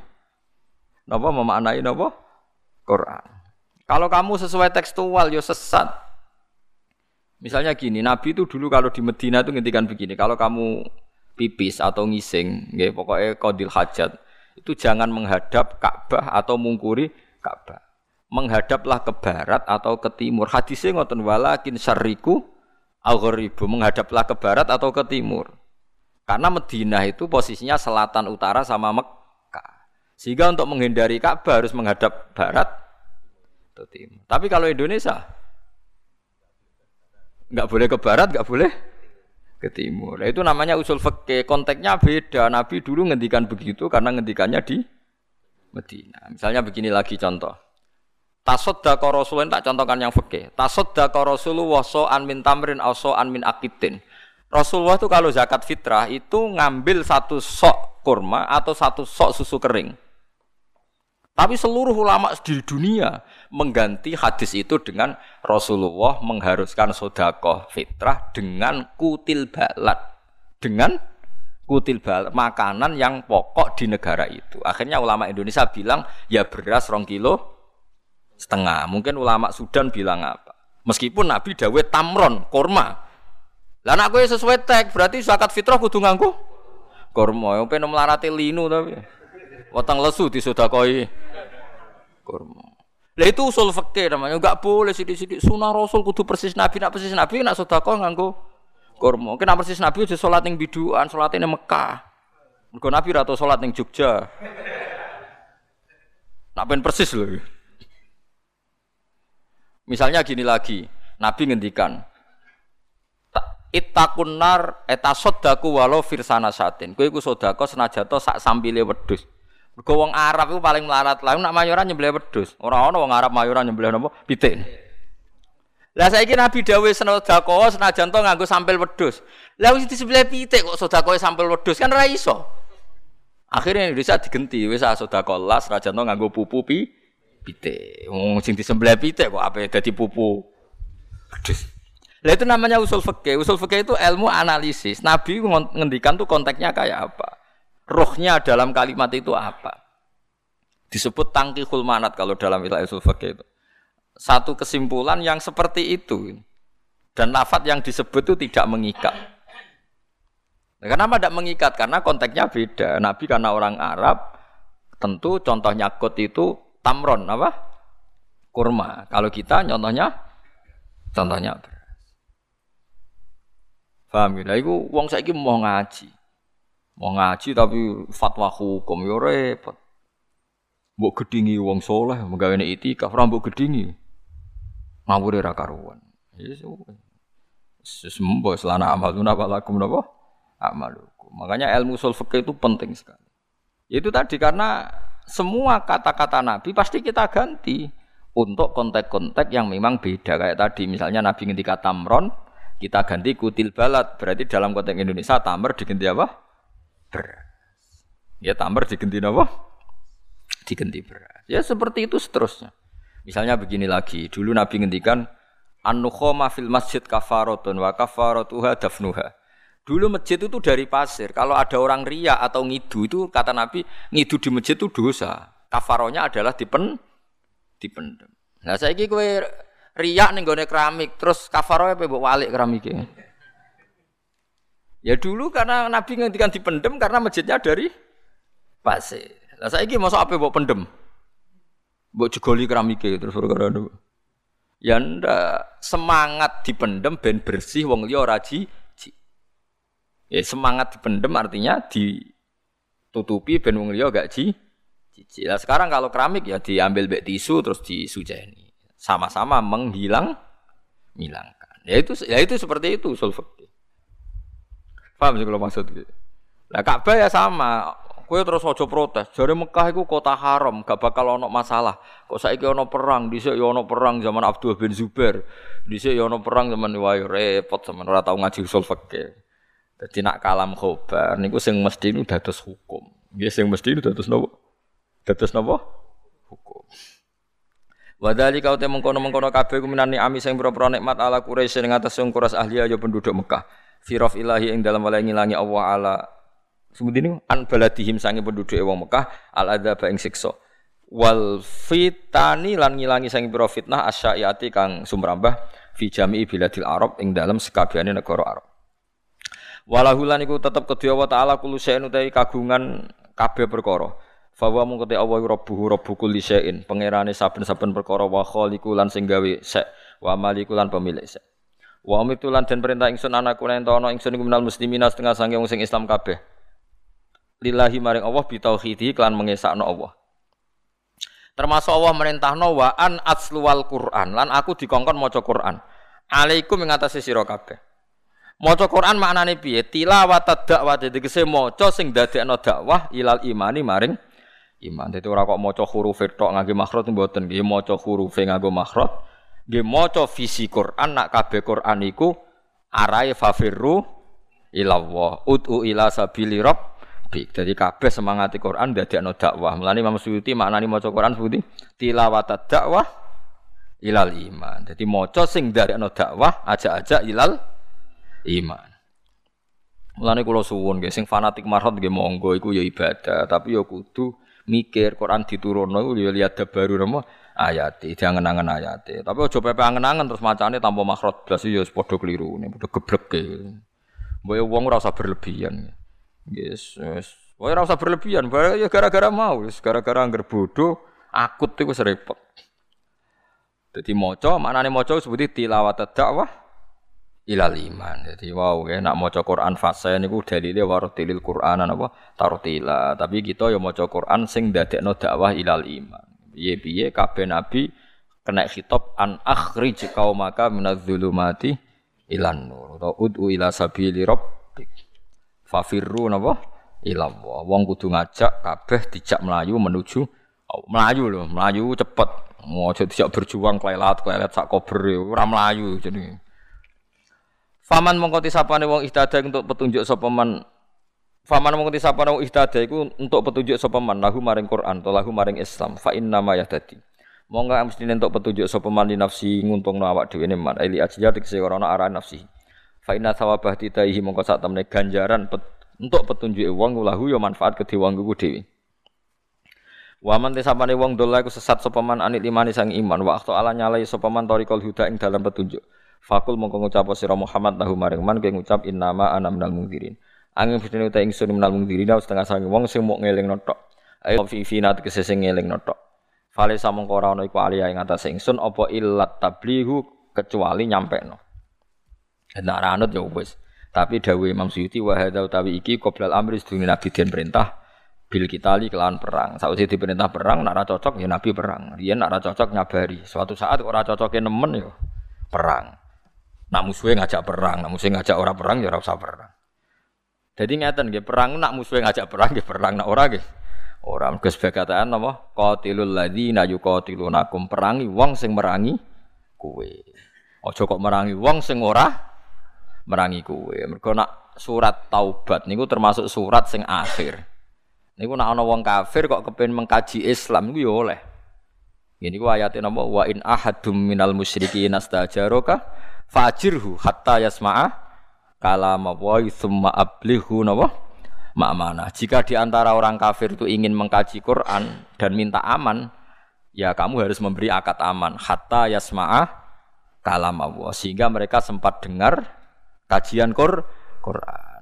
apa memaknai apa Quran. Kalau kamu sesuai tekstual yo sesat. Misalnya gini, Nabi itu dulu kalau di Medina itu ngintikan begini, kalau kamu pipis atau ngising, nggih pokoknya qadil hajat itu jangan menghadap Ka'bah atau mungkuri Ka'bah. Menghadaplah ke barat atau ke timur. Hadisnya ngoten walakin syarriku aghribu menghadaplah ke barat atau ke timur. Karena Madinah itu posisinya selatan utara sama Mekah. Sehingga untuk menghindari Ka'bah harus menghadap barat atau timur. Tapi kalau Indonesia nggak boleh ke barat, nggak boleh ke timur. Nah, itu namanya usul fikih. Konteksnya beda. Nabi dulu ngendikan begitu karena ngendikannya di Medina. Misalnya begini lagi contoh. Tasoddaqa Rasulullah tak contohkan yang fikih. Tasoddaqa Rasulullah so'an min tamrin atau so'an min akitin. Rasulullah itu kalau zakat fitrah itu ngambil satu sok kurma atau satu sok susu kering. Tapi seluruh ulama di dunia mengganti hadis itu dengan Rasulullah mengharuskan sodakoh fitrah dengan kutil balat. Dengan kutil balat, makanan yang pokok di negara itu. Akhirnya ulama Indonesia bilang ya beras rong kilo setengah. Mungkin ulama Sudan bilang apa. Meskipun Nabi dawe tamron, korma. Lah kowe sesuai tek, berarti zakat fitrah kudu nganggo korma. Yang pengen melarati linu tapi. Wetang lesu disodakoi kurma. Lah itu usul fikih namanya, enggak boleh sidik-sidik sunah Rasul kudu persis Nabi, nak persis Nabi nak sedekah nganggo kurma. Nak persis Nabi aja salat ning biduan, salat ning Mekah. Mergo Nabi ra tau salat Jogja. Nak ben persis lho. Misalnya gini lagi, Nabi ngendikan, Ittaqun nar etasodaku walau firsana satin. Kowe iku sedekah senajan sak sambile wedhus. Mergo wong Arab itu paling melarat lah. Nak mayoran nyembelih wedhus. Ora ana wong Arab mayoran nyembelih napa? Pitik. Lah saiki Nabi dawuh sedekah senajan to nganggo sampel wedhus. Lah wis disembelih pitik kok sedekah sampel wedhus kan ora iso. Akhirnya Indonesia digenti wis sedekah las senajan to nganggo pupu pi pitik. Wong sing disembelih pitik kok ape dadi pupu wedhus. Lah itu namanya usul fikih. Usul fikih itu ilmu analisis. Nabi ngendikan tuh konteksnya kayak apa? Rohnya dalam kalimat itu apa? Disebut tangki manat kalau dalam istilah usul fikih itu. Satu kesimpulan yang seperti itu. Dan lafat yang disebut itu tidak mengikat. Nah, kenapa tidak mengikat? Karena konteksnya beda. Nabi karena orang Arab, tentu contohnya kot itu tamron apa? Kurma. Kalau kita contohnya contohnya beras. Paham ya? Itu uang saya mau ngaji. Mau ngaji tapi fatwa hukum yo repot. Mbok gedingi wong soleh menggawe itikaf ora mbok gedingi. Ngawure ra karuan. Yes, Sembo selana amal apa lakum napa? Amalukum. Makanya ilmu usul itu penting sekali. Itu tadi karena semua kata-kata Nabi pasti kita ganti untuk konteks-konteks yang memang beda kayak tadi misalnya Nabi ngendika tamron kita ganti kutil balat berarti dalam konteks Indonesia tamar diganti apa? Beras. Ya tamar diganti apa? Diganti beras. Ya seperti itu seterusnya. Misalnya begini lagi, dulu Nabi ngendikan an-nukhama fil masjid kafaratun wa kafaratuha dafnuha. Dulu masjid itu dari pasir. Kalau ada orang ria atau ngidu itu kata Nabi, ngidu di masjid itu dosa. Kafaronya adalah dipen dipendem. Nah, saya kowe riak ning gone keramik, terus kafarohnya apa mbok walik keramiknya. Ya dulu karena Nabi ngendikan dipendem karena masjidnya dari pasir. Lah saiki mosok apa mbok pendem? Mbok jegoli keramike terus perkara Ya ndak semangat dipendem ben bersih wong liya ora ji. Ya semangat dipendem artinya ditutupi ben wong liya gak ji. Lah sekarang kalau keramik ya diambil bek tisu terus disujeni. Sama-sama menghilang hilangkan. Ya itu ya itu seperti itu usul Paham sih kalau maksud. Nah Ka'bah ya sama. Kue terus ojo protes. Jadi Mekah itu kota haram, gak bakal ono masalah. Kok saiki ono perang, dhisik ya ono perang zaman Abdul bin Zubair. Dhisik ya ono perang zaman wae repot zaman ora tau ngaji usul fikih. Dadi nak kalam khobar niku sing mesti nu dados hukum. Nggih sing mesti nu dados napa? Dados napa? Hukum. Wadali kau te mengkono mengkono kabeh kuminani ami sing pira-pira nikmat ala Quraisy ing atas sing kuras ahli ayo penduduk Mekah firof ilahi ing dalam wala ngilangi Allah ala ini an baladihim sange penduduk wong Mekah al adzab ing siksa wal fitani lan ngilangi sange pira fitnah asyaiyati kang sumrambah fi jami'i biladil Arab ing dalam sekabehane negara Arab Walahulan iku tetep kedua wa taala syai'in utai kagungan kabeh perkara. Fawa mung kete Allah rabbuhu rabbu kulli syai'in, pangerane saben-saben perkara wa khaliqu lan sing gawe wa maliku lan pemilik sek. Wa umitu lan den perintah ingsun anakku nek ana ingsun iku minal muslimina setengah sange wong sing Islam kabeh. Lillahi maring Allah bitauhidi klan mengesakno Allah. Termasuk Allah merintahno wa an atsluwal Quran lan aku dikongkon maca Quran. Alaikum ing atase sira kabeh. Maca Quran maknane piye? Tilawat dakwah tegese maca sing dadekno dakwah ilal imani maring iman. Dadi ora kok maca huruf tok ngangge makhraj mboten nggih maca huruf nganggo makhraj. Nggih maca visi Quran nak kabeh Quran iku arahe fafirru ilallah. Ud'u ila sabili rabb rabbik. Jadi kabeh semangati Quran dadekno dakwah. Mulane Imam Suyuti maknani maca Quran sebuti tilawat dakwah ilal iman. Jadi maca sing dadekno dakwah aja-aja ilal iman. Mulane kula suwun nggih sing fanatik marhot nggih monggo iku ya ibadah, tapi ya kudu mikir Quran diturunno iku ya lihat baru nama ayat diangen-angen ayat tapi aja pepe angen-angen terus macane tanpa makhraj blas ya padha keliru padha geblek Mbok ya wong ora usah berlebihan. Yes, yes. Wah, rasa berlebihan, ya gara-gara mau, gara-gara angger bodoh, akut itu repot. Jadi moco, mana nih moco seperti tilawat dakwah ilal iman. Jadi wow, ya, nak moco Quran fase ini gue dalilnya warotilil Quran apa tarotila. Tapi kita ya moco Quran sing no dakwah ilal iman. Biye biye kabeh nabi kena khitab an akhrij maka minadz-dzulumati ilan nur. Atau ud'u ila sabili rabbik. Fafirru napa? Ilallah. Wong kudu ngajak kabeh dijak melayu menuju oh, melayu lho, melayu cepet. Aja dijak berjuang klelat klelat sak kober ora melayu jadi. Faman mongko tisapane wong ihtada untuk petunjuk sapa man Faman mongko tisapane wong ihtada iku untuk petunjuk sapa man lahu maring Quran to lahu maring Islam fa inna ma yahtadi. Monggo mesti untuk petunjuk sapa man li nafsi nguntungno awak dhewe ne man ili ajiyat kese ora ana arah nafsi. Fa inna thawabah titaihi mongko sak temne ganjaran pet, untuk petunjuk wong lahu ya manfaat kedhe wong ku dhewe. Wa man tesapane wong dola iku sesat sapa man anit imani sang iman wa akta ala nyalai sapa man tariqul huda ing dalam petunjuk. Fakul mongko ngucap sira Muhammad lahu maring man kowe ngucap innama ana minal mungdirin. Angin fitne uta ingsun minal mungdirin setengah sange wong sing mok ngeling notok. Ayo fi finat kese sing ngeling notok. Fale samangka ora ana iku aliyah ing atase ingsun apa illat tablihu kecuali nyampe no. Nek ora anut ya wis. Tapi dawuh Imam Suyuti wa hadza utawi iki qoblal amri sedurunge Nabi den perintah bil kitali kelawan perang. Sausé diperintah perang nek ora cocok ya Nabi perang. Nek ora cocok nyabari. Suatu saat ora cocoke nemen ya perang. Nak musuhe ngajak perang, nak musuhe ngajak ora perang ya ora usah perang. Jadi ngeten nggih, perang nak musuhe ngajak perang nggih perang, nak ora nggih ora. Mergo sebagaimana napa? Qatilul ladzina yuqatilunakum perangi wong sing merangi kowe. Aja kok merangi wong sing ora merangi kowe. Mergo nak surat taubat niku termasuk surat sing akhir. Niku nak ana wong kafir kok kepen mengkaji Islam niku ya oleh. Ini ku ayatnya nama wa in ahadum minal musyrikin astajaraka fajirhu hatta yasma'a kalam wa thumma ablihu napa. Jika di antara orang kafir itu ingin mengkaji Quran dan minta aman, ya kamu harus memberi akad aman hatta yasma'a kalam Allah sehingga mereka sempat dengar kajian Qur Quran.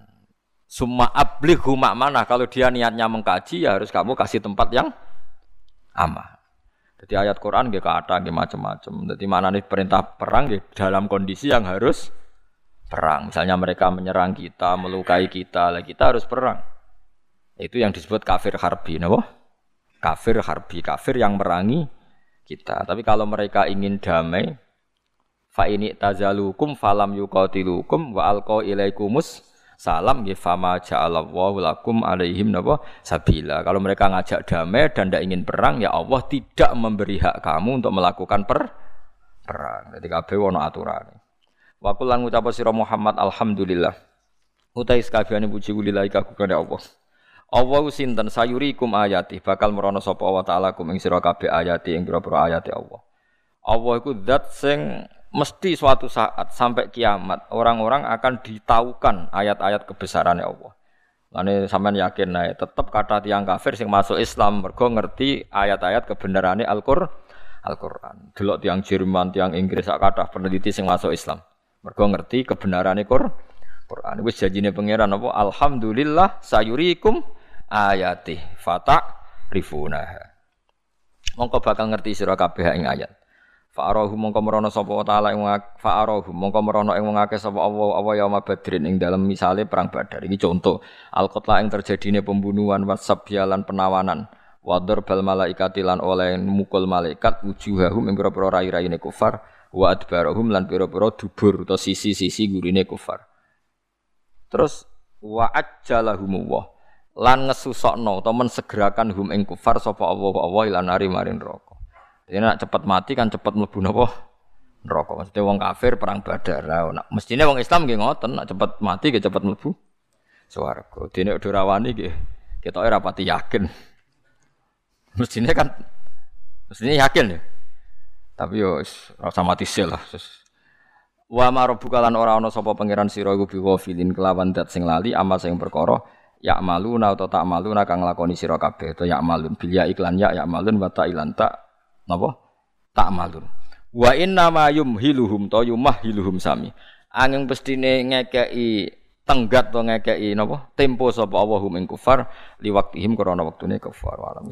Summa ablighu mana kalau dia niatnya mengkaji ya harus kamu kasih tempat yang aman. Jadi ayat Quran gak kata gak macam-macam. Jadi mana nih perintah perang gak dalam kondisi yang harus perang. Misalnya mereka menyerang kita, melukai kita, lah kita harus perang. Itu yang disebut kafir harbi, nabo? Kafir harbi, kafir yang merangi kita. Tapi kalau mereka ingin damai, fa ini tazalukum falam yuqatilukum wa alqa ilaikumus salam nggih fama ja'alallahu lakum alaihim napa sabila. Kalau mereka ngajak damai dan tidak ingin perang ya Allah tidak memberi hak kamu untuk melakukan per perang. Jadi kabeh ono aturan. Wa kullan ngucap sira Muhammad alhamdulillah. Utai sekabehane puji kulillahi kagungane Allah. Allah sinten sayurikum ayati bakal merono sapa wa ta'ala kum ing sira kabeh ayati ing pira-pira ayati Allah. Allah iku zat sing mesti suatu saat sampai kiamat orang-orang akan ditaukan ayat-ayat kebesarannya Allah. Lalu sampean yakin nah, tetap kata tiang kafir sing masuk Islam mergo ngerti ayat-ayat kebenarannya Al-Qur'an. Al-Qur'an. Delok tiang Jerman, tiang Inggris sak kathah peneliti sing masuk Islam. Mergo ngerti kebenarannya Qur Quran. Wis janjine pangeran apa? Alhamdulillah sayurikum ayati fata rifunaha. Mongko bakal ngerti sira kabeh ing ayat. Fa'arahu mongko merono sapa taala ing fa'arahu mongko merono ing wong akeh sapa Allah apa ya badrin ing dalam misale perang Badar. Ini contoh al-qatla ing terjadine pembunuhan wasabyalan penawanan. Wadar bal malaikati lan oleh mukul malaikat wujuhahum ing pira-pira rai-raine kufar wa adbarahum lan pira-pira dubur atau sisi-sisi gurine kufar. Terus wa ajjalahum lan ngesusokno atau mensegerakan hum ing kufar sapa Allah Allah ilan nari marin neraka. Jadi nak cepat mati kan cepat mlebu napa? Neraka. Maksudnya wong kafir perang Badar. Nah, mestine wong Islam nggih ngoten, nak cepat mati nggih cepat mlebu swarga. Dene udah rawani nggih kita ora pati yakin. Mestine kan mestine yakin ya. Tapi yo rasa mati sel lah. Wa marobuka lan ora ana sapa pangeran sira iku biwafilin kelawan dat sing lali amal sing perkara ya maluna atau tak maluna kang lakoni sira kabeh to ya malun bil ya iklan ya ya malun wa ta ilan tak napa? Malun wa inna ma yumhiluhum to yumahhiluhum sami. Angin pestine ngekeki tenggat to ngekeki napa? Tempo sapa Allahum ing kufar liwaktihim krana wektune kufar. Wa alam